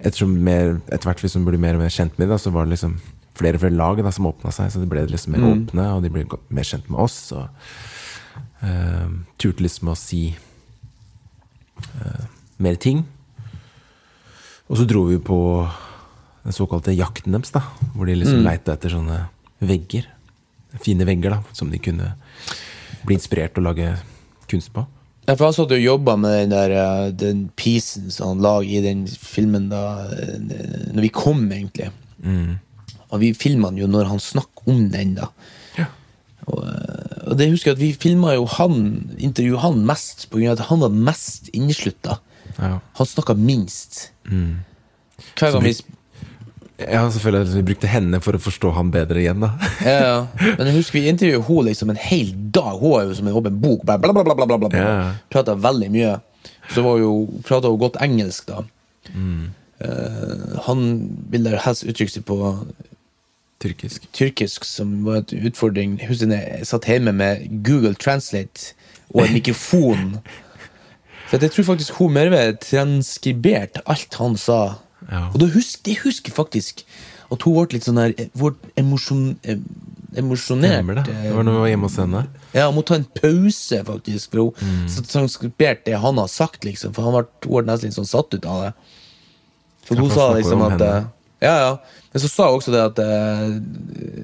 ettersom mer, Etter hvert vi hun ble mer og mer kjent med dem, så var det liksom flere og flere lag da, som åpna seg. Så det ble liksom mer åpne, og de ble mer kjent med oss. Og uh, turte liksom å si uh, mer ting. Og så dro vi på den såkalte jakten deres, da. Hvor de liksom leita etter sånne vegger. Fine vegger, da, som de kunne bli inspirert og lage kunst på. Ja, for han satt og jobba med den der eh, Den pisen som han lagde i den filmen da eh, Når vi kom, egentlig. Og vi filma den jo når han snakk om den, da. Ja. Og, eh, og det husker jeg at vi filma jo han intervjuet han mest på grunn av at han var mest inneslutta. Ja. Han snakka minst. Hver gang vi Ja, selvfølgelig. Vi brukte henne for å forstå han bedre igjen, da. ja, ja. Men jeg husker vi intervjuet henne liksom en hel dag. Hun var jo som en åpen bok. Bla, bla, bla, bla, bla, bla. Ja. Prata veldig mye. Så var jo, prata hun godt engelsk, da. Eh, han ville helst uttrykke seg på Tyrkisk. tyrkisk, som var en utfordring. Jeg husker jeg satt hjemme med Google Translate og en mikrofon. Så jeg tror faktisk hun Merve transkriberte alt han sa. Ja. Og det husker jeg faktisk at hun ble litt sånn der ble emosjon, emosjonert. Stemmer det. Det var når vi var hjemme hos henne. Ja, hun måtte ta en pause, faktisk. For hun Mm. transkriberte det han har sagt, liksom. For han ble, hun ble nesten litt sånn satt ut av det. For hun sa liksom at henne. eh, Ja, ja. Men så sa hun også det at eh,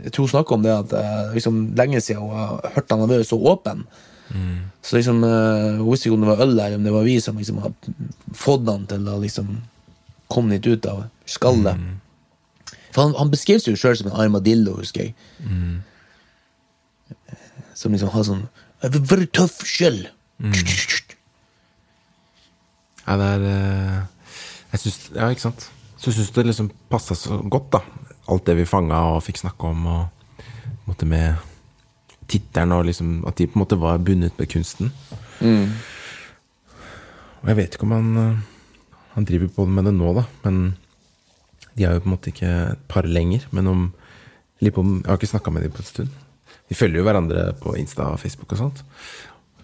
Jeg tror hun snakka om det at eh, liksom lenge siden hun har hørt han har vært så åpen. Mm. Så liksom eh, Hun visste ikke om det var øl eller om det var vi som liksom har fått han til å liksom komme litt ut av skallet. Mm. For han, han beskrev seg jo sjøl som en armadillo, husker jeg. Mm. Som liksom har sånn Jeg vil være tøff sjøl. Mm. Ja, det er eh, Jeg syns Ja, ikke sant. Så jeg syns det liksom passa så godt, da. Alt det vi fanga og fikk snakke om, og måte med tittelen og liksom At de på en måte var bundet med kunsten. Og jeg vet ikke om han eh, Han driver på med det nå, da, men de er jo på en måte ikke et par lenger. Men om jeg har ikke snakka med dem på en stund. Vi følger jo hverandre på Insta og Facebook og sånt.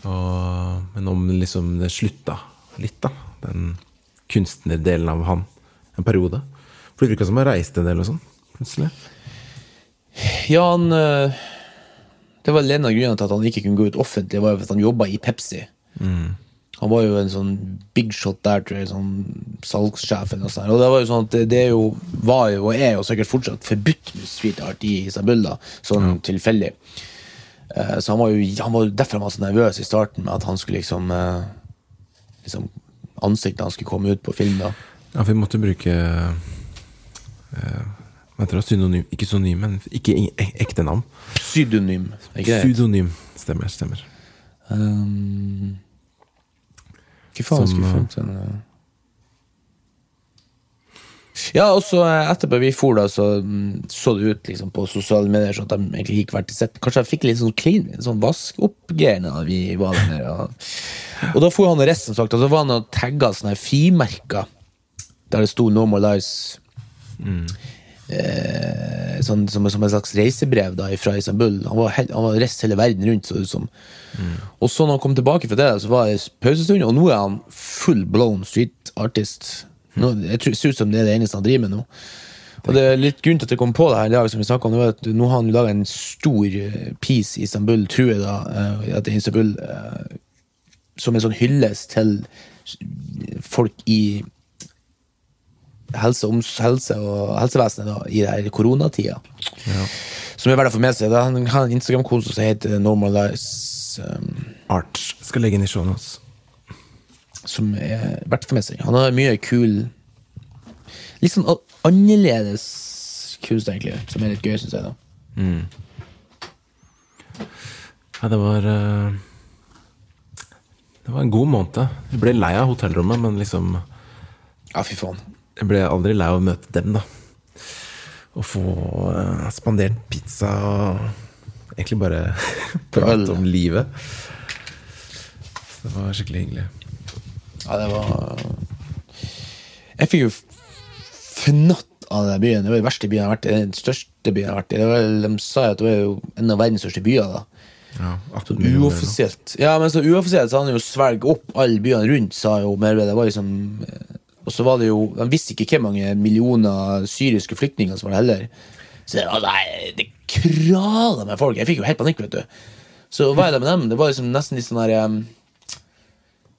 Og, men om liksom det slutta litt, da. Den kunstnerdelen av han. En periode. For det virka som han reiste en del og sånn. Plutselig. Ja, han eh, Det var en av grunnene til at han ikke kunne gå ut offentlig, var jo at han jobba i Pepsi. Han var jo en sånn big shot der, tror jeg, sånn salgssjef eller noe sånt. Og det var jo sånn at det, jo, var jo, og er jo sikkert fortsatt forbudt med street art i Isabel, da, sånn tilfeldig. Uh, så han var jo han var derfor han var så nervøs i starten med at han skulle liksom uh, liksom Ansiktet han skulle komme ut på film. da Ja, for vi måtte bruke uh? Synonym Ikke synonym, men ikke e- e- ekte navn. Pseudonym. Pseudonym. Stemmer, stemmer. Um, Hva faen Som, skulle funnet den uh... Ja, og så eh, etterpå vi for, da, så mm, så det ut liksom, på sosiale medier så at de egentlig gikk hvert til sett. Kanskje jeg fikk litt sånn clean, sånn vask-opp-greier da vi var der nede. Ja. Og da for han og resten, sagt, og så var han og tagga sånne frimerker der det sto 'Normalize'. Eh, sånn, som, som en slags reisebrev da, fra Istanbul. Han var, hel, han var reist hele verden rundt, så liksom. mm. Og så når han kom tilbake fra det, så var det pausestund, og nå er han full blown street artist. Nå, jeg tror, ser ut som det er det eneste han driver med nå. Og det er litt grunn til at jeg kom på det her i dag, som vi snakket om, det var at nå har han laga en stor eh, piece i Istanbul, tror jeg da, eh, at Istanbul, eh, som en sånn hyllest til folk i helse, helse og helsevesenet da, i det her koronatida. Som er verdt å få med seg. Han har en Instagram-konto som heter Normalize, um, Art. Skal legge inn i showen hans. som er verdt å få med seg. Han har mye kul Litt sånn annerledes kunst, egentlig, som er litt gøy, syns jeg. da Ja, det var uh, Det var en god måned. Jeg ble lei av hotellrommet, men liksom Ja, fy faen. Jeg ble aldri lei av å møte dem, da. Å få uh, spandert pizza og egentlig bare prate om livet. Så det var skikkelig hyggelig. Ja, det var Jeg fikk jo fnatt av den byen. Det var den verste byen jeg har vært i. Den største byen jeg har vært i. Det var, de sa jo at det var jo en av verdens største byer. da Ja, 18 millioner eller noe. Uoffisielt. Ja, men så uoffisielt så hadde han jo svelget opp alle byene rundt, sa jo Merve. Det var liksom Og så var det jo De visste ikke hvor mange millioner syriske flyktninger som var det heller. Så det, var, nei, det krala med folk. Jeg fikk jo helt panikk, vet du. Så hva er det med dem? Det var liksom nesten litt sånn her um,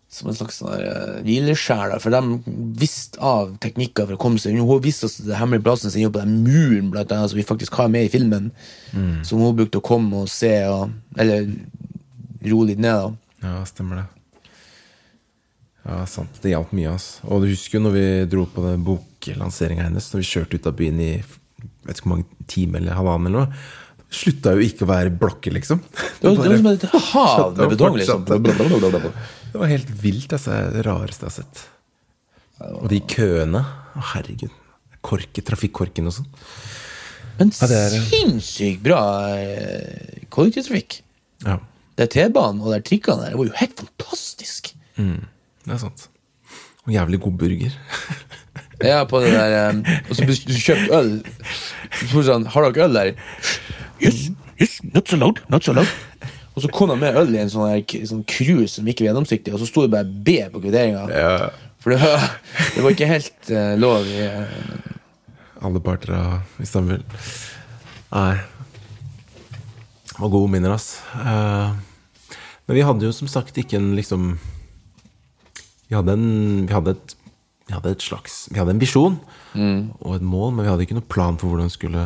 Som en slags sånn uh, hvileskjær. For de visste av teknikker for å komme seg. Hun viste oss det hemmelige plassen sin på den muren, blant annet, som vi faktisk har med i filmen. Som hun brukte å komme og se, og, eller roe litt ned. da Ja, stemmer det. Ja, sant. Det hjalp mye. ass. Og du husker jo når vi dro på den boklanseringa hennes, når vi kjørte ut av byen i vet ikke hvor mange timer eller halvannen eller noe. Slutta jo ikke å være blokker, liksom. Det var, det var som et hav med betong, liksom. Det var helt vilt. altså. Det rareste jeg har sett. Og de køene. Å, herregud. Korke, trafikkorken og sånn. Men Ja, er- sinnssykt bra eh, kollektivtrafikk. Ja, Det er T-banen og det er trikkene der. Det var jo helt fantastisk. Det er sant. Og jævlig god burger. Ja, på det der um, Og så du kjøpte øl. Så spurte sånn, har dere øl der? Yes, yes, not so loud, not so loud. Og så kom han med øl i en sånn, sånn krus som ikke var gjennomsiktig, og så sto det bare B på kvitteringa. Ja. For det var, det var ikke helt uh, lov i uh, Alle parter av Istanbul. Nei. Det var gode minner, ass. Uh, men vi hadde jo som sagt ikke en liksom Vi hadde en Vi hadde et, vi hadde et slags Vi hadde en visjon og et mål, men vi hadde ikke noen plan for hvordan vi skulle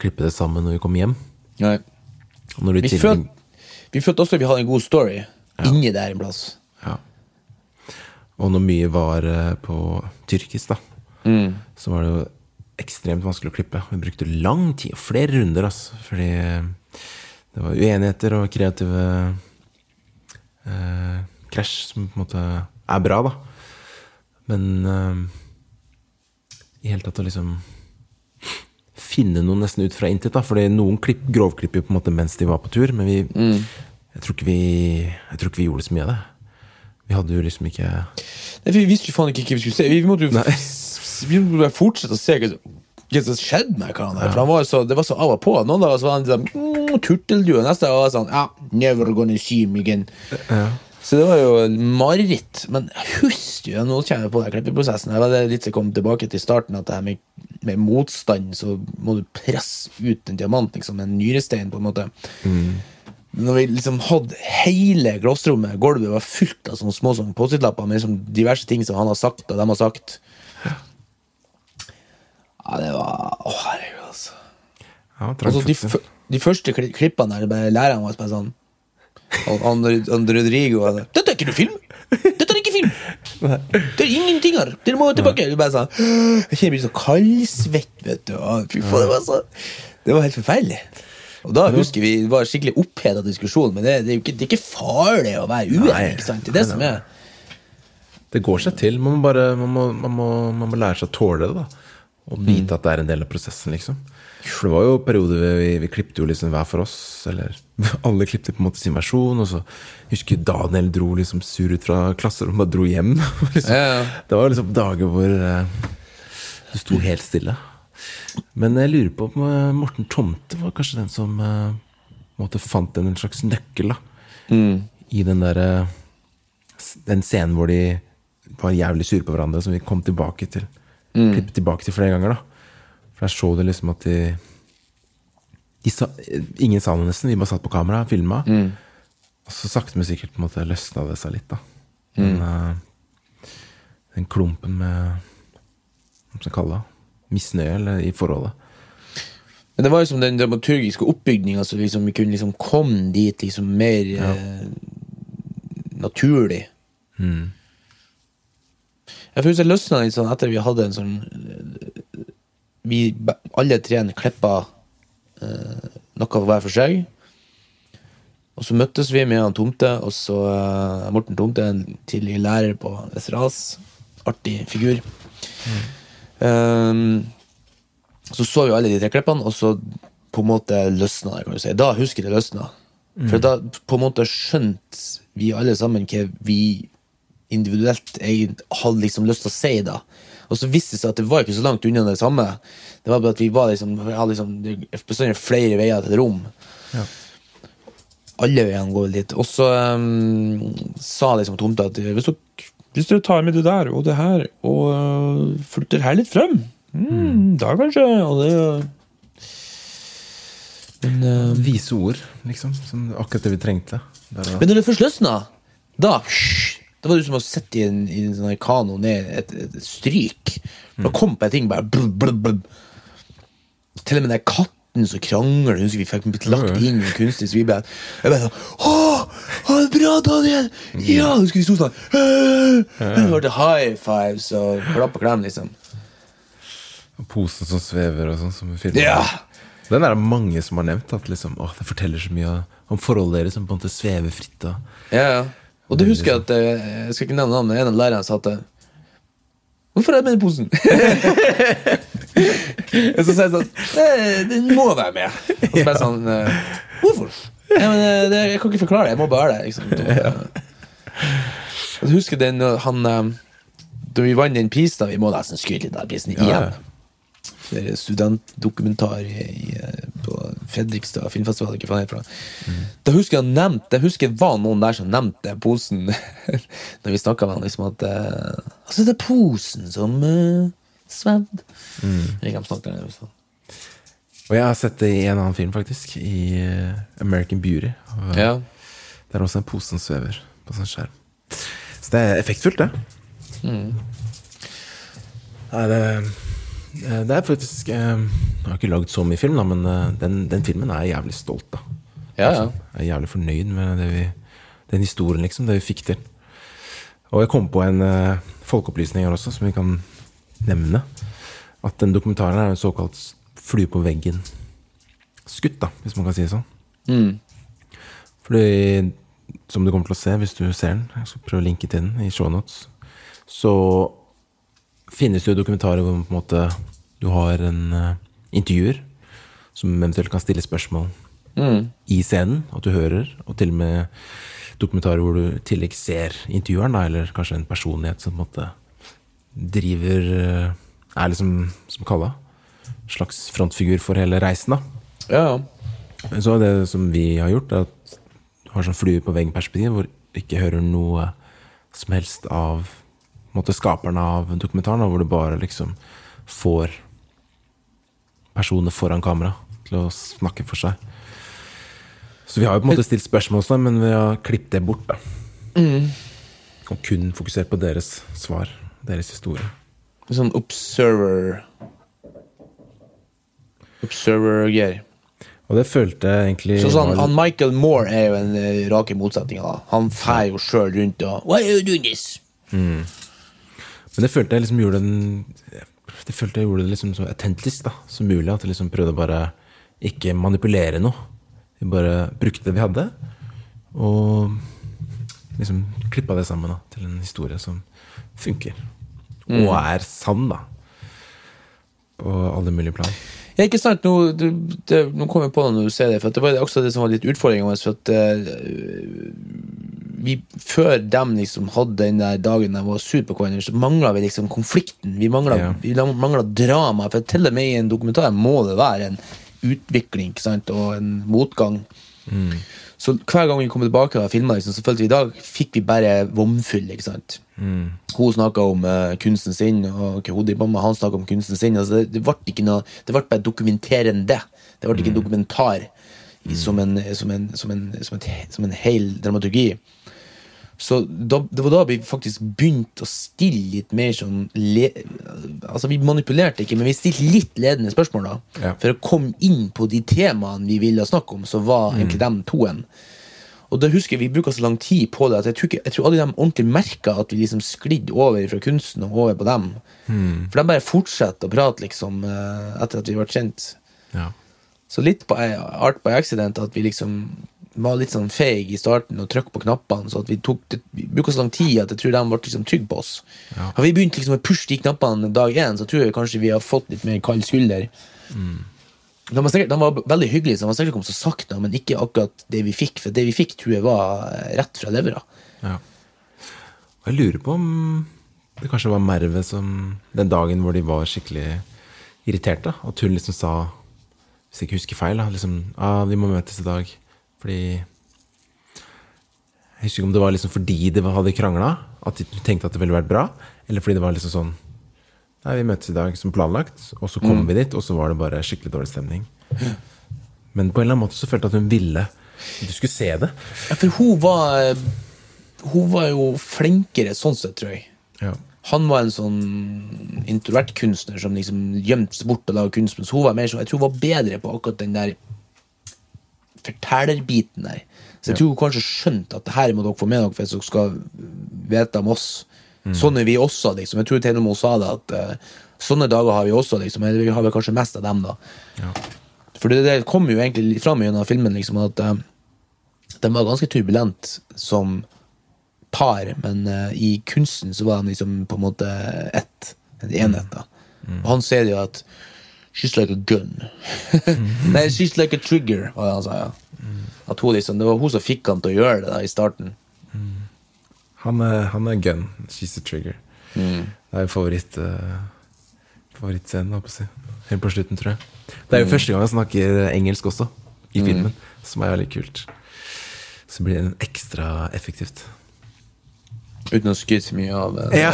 klippe det sammen når vi kom hjem. Nei. Vi tillegg- følte vi følte også at vi hadde en god story inni der en plass. Ja. Og når mye var eh, på tyrkisk, da, så var det jo ekstremt vanskelig å klippe. Vi brukte lang tid, og flere runder, altså, fordi det var uenigheter og kreative eh, krasj som på en måte er bra, da. Men uh, i hele tatt å liksom finne noe nesten ut fra intet, da. Fordi noen klipp, grovklipper på en måte mens de var på tur, men vi jeg, tror vi jeg tror ikke vi gjorde så mye av det. Vi hadde jo liksom ikke Nei, Vi visste jo faen ikke hva vi skulle se. Vi måtte jo vi måtte fortsette å se hva som skjedde med karen der. For han var så, det var så av og på. Noen dager så var han sånn mm, turteldue, neste dag var han sånn ah, Never gonna see him again. Så det var jo mareritt. Men husk jo, nå kommer jeg på den klippeprosessen. Det var litt kom tilbake til starten, at det her med, med motstand, så må du presse ut en diamant, liksom, en nyrestein, på en måte. Når vi liksom hadde hele glassrommet, gulvet var fullt av sånne små sånne Post-It-lapper med liksom diverse ting som han har sagt, og de har sagt. Ja, det var Å, herregud, altså. ja, altså de, de første klippene der, læreren var bare sånn Og han, han Rodrigo han, 'Dette er ikke noe film! Dette er ikke film! Det er ingenting her! Dere må tilbake!' Du bare sånn Jeg kjenner blir så kaldsvett, vet du. Fy faen, det var så Det var helt forferdelig. Og da husker vi det var skikkelig oppheta diskusjon, men det, det, er jo ikke, det er ikke farlig å være uenig. Ikke sant? Det er det som er Det går seg til. Man må bare man må, man må, man må lære seg å tåle det, da. Og vite at det er en del av prosessen, liksom. For det var jo perioder vi, vi, vi klippet jo liksom hver for oss, eller alle klippet på en måte sin versjon, og så husker jeg Daniel dro liksom sur ut fra klasserommet og dro hjem. liksom. Ja, ja. Det var liksom dager hvor uh, du sto helt stille. Men jeg lurer på om eh, Morten Tomte var kanskje den som uh, måte fant en slags nøkkel da, i den derre Den scenen hvor de var jævlig sure på hverandre, som vi kom tilbake til. Klippet tilbake til flere ganger, da. For der så du liksom at de, de sa, Ingen sa noe nesten, vi bare satt på kamera, og filma. Og så sakte, men sikkert på en måte løsna det seg litt, da. Men eh, den klumpen med Hva skal jeg kalle det? Misnøye eller, i forholdet. Men det var liksom den dramaturgiske oppbygninga, så liksom vi kunne liksom komme dit liksom mer eh, naturlig. Jeg føler det løsna litt sånn etter vi hadde en sånn Vi alle tre klippa eh, noe hver for seg. Og så møttes vi med han Tomte, og så eh, Morten Tomte, en tidligere lærer på Westerdals. Artig figur. Um, så så vi alle de tre klippene, og så på en måte løsna det. kan du si. Da husker jeg det løsna. For da på en måte skjønte vi alle sammen hva vi individuelt hadde liksom lyst til å si da. Og så viste det seg at det var ikke så langt unna det samme. Det var bare at vi var liksom, hadde liksom er flere veier til rom. Ja. Alle veiene går dit. Og så um, sa liksom tomta at hvis dere, hvis dere tar med det der og det her, og uh, flytter her litt frem, mm, da kanskje Og det Men, uh, Vise ord, liksom. Som akkurat det vi trengte. Der, men når det først løsna, da Da var det som å sitte i en, i en sånn kano ned et, et, et stryk. Da kom på en ting bare blub, blub, blub. Til og med den katten som krangler, husker vi fikk lagt inn En kunstig så vi bare Jeg bare sånn å, det bra, Daniel! Ja! Husker skulle vi sto sånn Hun hørte high fives og klapp og klem, liksom. Posen som svever og sånn. Som i filmen. Ja! Den er det mange som har nevnt. At liksom, å, det forteller så mye om forholdet deres som på en måte svever fritt. Og, Ja, ja. Og det husker jeg at eh, Jeg skal ikke nevne navnet, en av lærerne sa at eh, Hvorfor er jeg med i posen? og så sier jeg sånn «Eh, Den må være med. Og så bare sånn eh, Hvorfor? Ja, men, det, jeg kan ikke forklare det. Jeg må bare det. Liksom. Jeg husker den han da vi vant den prisen, vi må nesten skryte litt av prisen igjen. ja. Er studentdokumentar i, i, på Fredrikstad filmfestival. Ikke faen herfra. Da husker jeg han nevnte Jeg husker det var noen der som nevnte posen Når vi snakka med han, liksom at eh, Altså, det er posen som uh, svevde. Liksom. Og jeg har sett det i en annen film, faktisk. I eh, American Beauty. Og, Ja. Det er også en pose som svever på sånn skjerm. Så det er effektfullt, det. Nei, det, eh, det er faktisk eh, Jeg har ikke lagd så mye film, da, men eh, den, den filmen er jeg jævlig stolt av. Ja, ja. Jeg er jævlig fornøyd med det vi, den historien, liksom. Det vi fikk til. Og jeg kom på en folkeopplysning her også, som vi kan nevne. At den dokumentaren er en såkalt flue på veggen-skutt, da, hvis man kan si det sånn. Mm. Fordi, som du kommer til å se hvis du ser den, jeg skal prøve å linke til den i shownotes, så finnes det jo dokumentarer hvor måte, du har en uh, intervjuer som eventuelt kan stille spørsmål i scenen, at du hører, og til og med dokumentarer hvor du i tillegg ser intervjueren, da, eller kanskje en personlighet som på en måte driver eh, Er liksom, som kalla, slags frontfigur for hele reisen, da. Ja, ja. Så det som vi har gjort, er at du har sånn flue på veggen-perspektiv, hvor du ikke hører noe som helst av måte, skaperne av dokumentaren, hvor du bare liksom får personer foran kamera til å snakke for seg. Så vi har jo på en måte stilt spørsmål, også, men vi har klippet det bort. da. Og kun fokusert på deres svar, deres historie. Sånn observer Observer-greier. Og det følte jeg egentlig Så sånn, han Michael Moore er jo en eh, rake motsetning. da Han fær jo sjøl rundt og Why are you doing this? Men det følte jeg liksom gjorde den Det følte jeg gjorde det liksom så autentisk da, som mulig. At jeg liksom prøvde bare ikke manipulere noe. Vi bare brukte det vi hadde, og liksom klippa det sammen da, til en historie som funker. Og er sann, da. På alle mulige plan. Ja, ikke sant, nå, det, det, nå kom jeg på det når du ser det, for det var også det som var litt utfordringen vår. For at eh, vi, før dem liksom hadde den der dagen de var sur på hverandre, så mangla vi liksom konflikten. Vi mangla Ja. drama. For til og med i en dokumentar må det være en utvikling ikke sant, og en motgang. Så hver gang vi kom tilbake og filma, liksom, så følte vi i dag fikk vi bare vomfyll. ikke sant? Hun snakka om uh, kunsten sin, og Kehodi Bamma han snakka om kunsten sin. Altså, det, ble ikke noe, det ble bare dokumenterende. Det ble ikke en dokumentar som, en, som, en, som, en, som en hel dramaturgi. Så da, det var da vi faktisk begynte å stille litt mer sånn le, Altså, vi manipulerte ikke, men vi stilte litt ledende spørsmål, da. Ja. For å komme inn på de temaene vi ville snakke om, så var egentlig dem toen. Og da husker jeg Vi bruka så lang tid på det at jeg tror, ikke, jeg tror aldri de ordentlig merka at vi liksom sklidde over fra kunsten og over på dem. For de bare fortsetter å prate liksom eh, etter at vi ble kjent. Ja. Så litt på eh, Art by accident at vi liksom var litt sånn feig i starten og trykk på knappene. Så at vi tok det, vi bruka så lang tid at jeg tror de ble liksom trygge på oss. Har vi begynt liksom å pushe de knappene dag én, så tror jeg kanskje vi har fått litt mer kald skulder. De, var sikkert, de var veldig hyggelige, så de var sikkert kommet så sakte, men ikke akkurat det vi fikk. For det vi fikk, tror jeg var eh, rett fra levra. Ja. Og jeg lurer på om det kanskje var Merve som Den dagen hvor de var skikkelig irriterte, at hun liksom sa Hvis jeg ikke husker feil, da, liksom ah, 'Vi må møtes i dag', fordi Jeg husker ikke om det var liksom fordi de hadde krangla, at de tenkte at det ville vært bra, eller fordi det var liksom sånn Nei, vi møtes i dag som planlagt, og så kom vi dit, og så var det bare skikkelig dårlig stemning. Men på en eller annen måte så følte jeg at hun ville du skulle se det. Ja, for hun var Hun var jo flinkere sånn sett, tror jeg. Ja. Han var en sånn introvert kunstner som liksom gjemte seg bort og laga kunst. Mens hun var mer sånn, jeg tror hun var bedre på akkurat den der fortellerbiten der. Så jeg tror hun kanskje skjønte at det her må dere få med dere hvis dere skal vite om oss. Sånn er vi også, liksom. Jeg tror til og med hun sa det, at uh, sånne dager har vi også, liksom. Eller vi har vel kanskje mest av dem, da. Ja. For det, det kommer jo egentlig fram gjennom filmen, liksom, at uh, de var ganske turbulent som par, men uh, i kunsten så var de liksom på en måte ett. En enhet, da. Og han sier jo at She's like a gun. Nei, she's like a trigger, var det han sa. ja. At hun liksom, Det var hun som fikk han til å gjøre det da i starten. Han er, han er gun. She's a trigger. Det er jo favoritt, uh, favorittscenen, holdt på å si. Helt på slutten, tror jeg. Det er jo første gang jeg snakker engelsk også, i filmen, som er veldig kult. Så blir det ekstra effektivt. Uten å skryte så mye av det. Ja.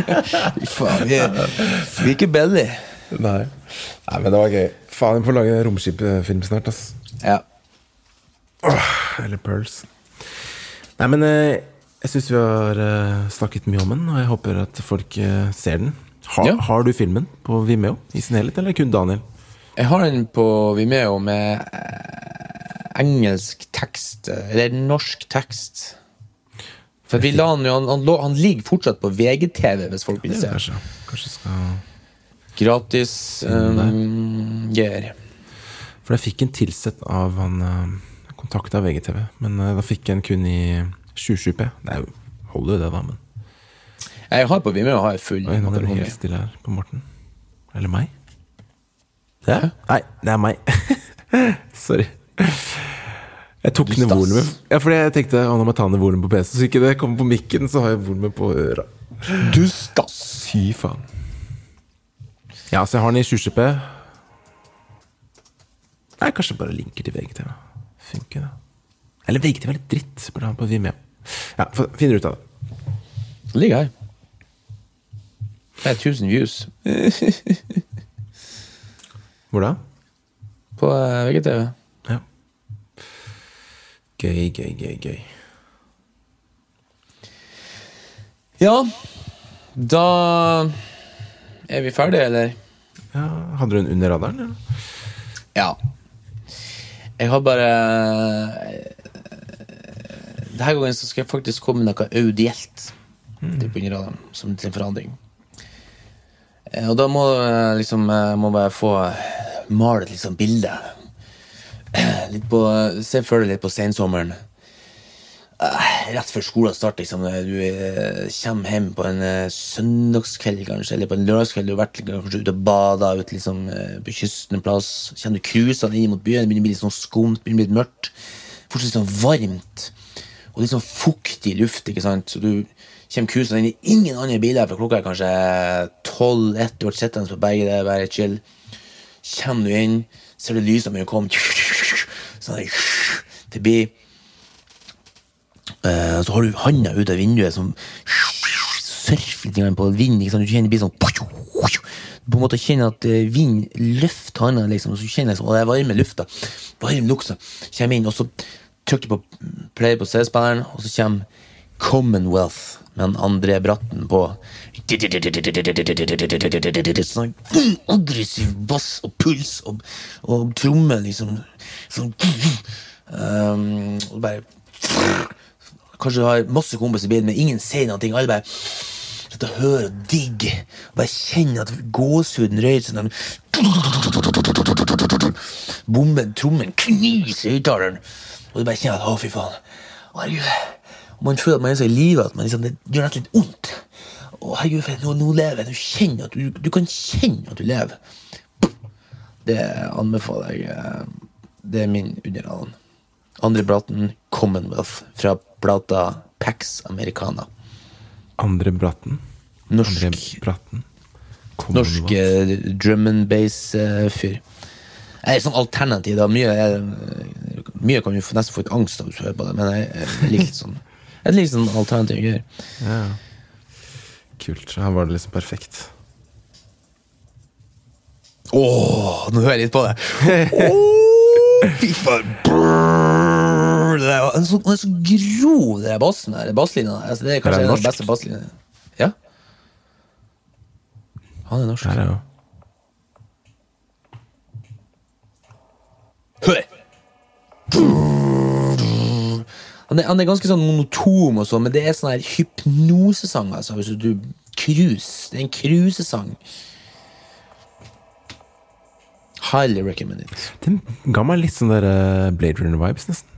Fy faen, vi vi er ikke billig. Nei. Nei, men det var gøy. Faen, vi får lage romskipfilm snart, ass. Ja. Eller Pearls. Nei, men eh, jeg syns vi har eh, snakket mye om den, og jeg håper at folk eh, ser den. Har, Ja. har du filmen på Vimeo i sin helhet, eller kun Daniel? Jeg har den på Vimeo med engelsk tekst, eller norsk tekst. For vi la han, han, han, han ligger fortsatt på VGTV, hvis folk vil se. Ja, kanskje, kanskje skal Gratis um, GR. For jeg fikk en tilsett av han uh, kontakta VGTV, men eh, da fikk jeg en kun i 27P. Det er holder jo det, da, men Jeg har på Vimeo har jeg full Oi, nå er det helt stille her på Morten. Eller meg? Det er? Nei, det er meg. Sorry. Jeg tok ned volumet. Ja, fordi jeg tenkte å, nå må jeg ta ned volumet på PC, så ikke det kommer på mikken, så har jeg volumet på øra. Du stas! Fy faen. Ja, så jeg har den i 720p. Nei, kanskje bare linker til VGTV. Funker det. Eller VGTV er litt dritt. Burde ha på Vimeo. Ja, finner finner ut av det. Den ligger her. Det er 1000 views Hvor da? på eh, VGTV. Ja. Gøy, gøy, gøy, gøy. Ja, da er vi ferdige, eller? Ja, hadde du en under radaren? Eller? Ja. Jeg har bare Denne gangen så skal jeg faktisk komme med noe audielt til under radaren, som til forandring. Eh, Og da må jeg liksom må bare få malt liksom bilde. Litt på, Se for deg litt på sensommeren. Rett før skolen starter, liksom. Du eh, kommer hjem på en eh, søndagskveld, kanskje, eller på en lørdagskveld. Du har vært kanskje ute og bada ut liksom, eh, på kysten en plass. kjenner du cruisene inn mot byen. Det begynner å bli litt sånn skumt, begynner å bli litt mørkt. Fortsatt litt sånn varmt. Og litt sånn fuktig luft, ikke sant. Så du kommer cruisene inn i ingen andre biler, for klokka er kanskje tolv-ett. Du har vært sittende på begge, det er bare chill. Kommer du inn, ser du lysene begynner å komme sånn forbi. Eh, så har du handa ut av vinduet som surfer på vind. Ikke sant? Du kjenner det blir sånn på en måte kjenner at eh, vind løfter handa, liksom, og så kjenner jeg sånn, og det er varme lufta. Varm lukt. så Kommer inn, og så trykker du på play på CD-spilleren, og så kommer Commonwealth med den andre bratten på. Sånn aggressiv bass og puls og, og tromme, liksom. Sånn um, og bare Kanskje du har masse kompiser i bilen, men ingen sier noe. Alle bare sitter og hører og digger. Bare kjenner at gåsehuden røyser sånn Bomben, trommen kniser i høyttaleren. Og du bare kjenner at å, fy faen. Herregud. Og man føler at man er så i live at man liksom, det gjør nesten litt vondt. Å, herregud, nå, nå lever jeg. Du kjenner at du, du kan kjenne at du lever. Det anbefaler jeg. eh, Det er min underhånd. Andre platen, Commonwealth, fra plata Pax Americana. Andre Bratten. Norsk, Andre Bratten. norsk eh, drum and bass-fyr. Jeg er sånn alternativ. da Mye, jeg, mye kan du nesten få litt angst av å høre på det, men jeg, jeg liker sånn Jeg liker sånn alternativ greier. Ja. Kult. Her var det liksom perfekt. Åh, nå hører jeg litt på det. Åh, fy faen. Brrr, det er, han er så, han er så grov, den bassen der. Basslinja. Altså, det er kanskje den, beste basslinja. Ja. Han er norsk. Her er jo! Han er, han er ganske sånn monotom, og sånn, men det er sånn her hypnosesang. Altså, hvis du cruise. Det er en cruisesang. Highly recommended. Den ga meg litt sånn der eh, Blade Runner-vibes, nesten.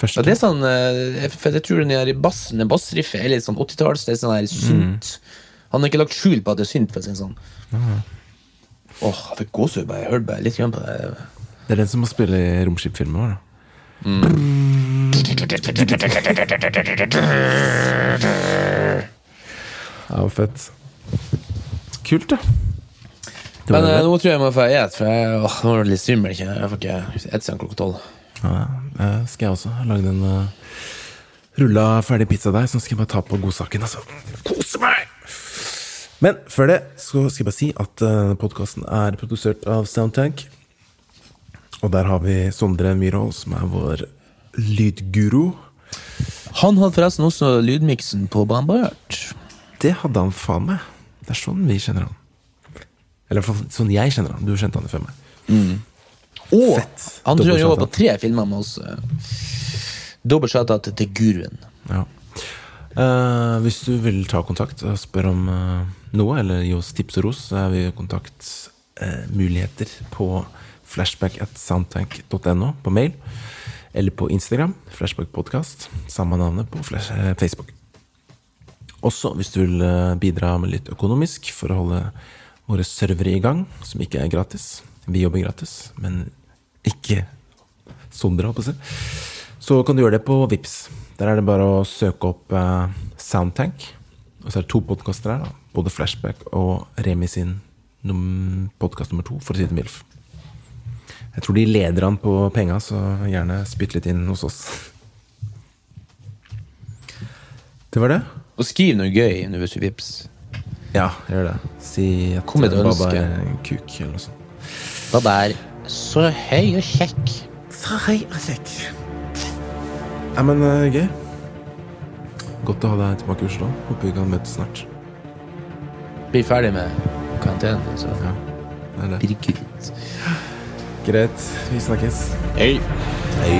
Første. Ja, det er sånn eh, jeg- jeg tror den der bassen, bassriffet er litt sånn 80-talls. Det er sånn der synt. Han har ikke lagt skjul på at det er synt, for å si det sånn. Åh, jeg fikk gåsehud bare jeg hørte bare litt grann på det. Det er den som må spille i romskipfilmen vår, da. Ja, fett. kult, da. Det Men eh, nå tror jeg jeg må få et, for jeg åh, nå er det litt svimmel. Jeg får ikke et siden klokka tolv. Ja, det skal jeg også. Lage den uh, rulla ferdig pizzadeig, så skal jeg bare ta på godsaken. Altså. Kose meg! Men før det så skal jeg bare si at uh, podkasten er produsert av Soundtank. Og der har vi Sondre Myhrvold, som er vår lydguru. Han hadde forresten også lydmiksen på Bambart. Det hadde han faen meg. Det er sånn vi kjenner han. Eller sånn jeg kjenner han. Du kjente han før meg. Og Fett. han tror han jobber på tre filmer med oss. Dobbelt shout-out til guruen. Ja. Eh, hvis du vil ta kontakt og spørre om eh, noe, eller gi oss tips og ros, så er vi i kontaktmuligheter på flashback at soundtank.no på mail. Eller på Instagram, flashbackpodkast. Samme navnet på flash, eh, Facebook. Også hvis du vil eh, bidra med litt økonomisk for å holde våre servere i gang, som ikke er gratis. Vi jobber gratis, men ikke Sondre, holdt på å si. Så kan du gjøre det på Vips. Der er det bare å søke opp eh, Soundtank. Og så er det to podkaster her. da Både Flashback og Remi sin num podkast nummer to, for å si det mildt. Jeg tror de leder an på penga, så gjerne spytt litt inn hos oss. Det var det. Og skriv noe gøy under hvis du vips. Ja, gjør det. Si at Kom med et Baba ønske. er en kuk, eller noe sånt. Baba er så høy og kjekk. Så hei og kjekk. Ja, men uh, gøy. Godt å ha deg tilbake i Oslo. Håper vi kan møtes snart. Bli ferdig med karantenen, så Ja, det er det. blir det kult. Greit. Vi snakkes. Hei. Hei.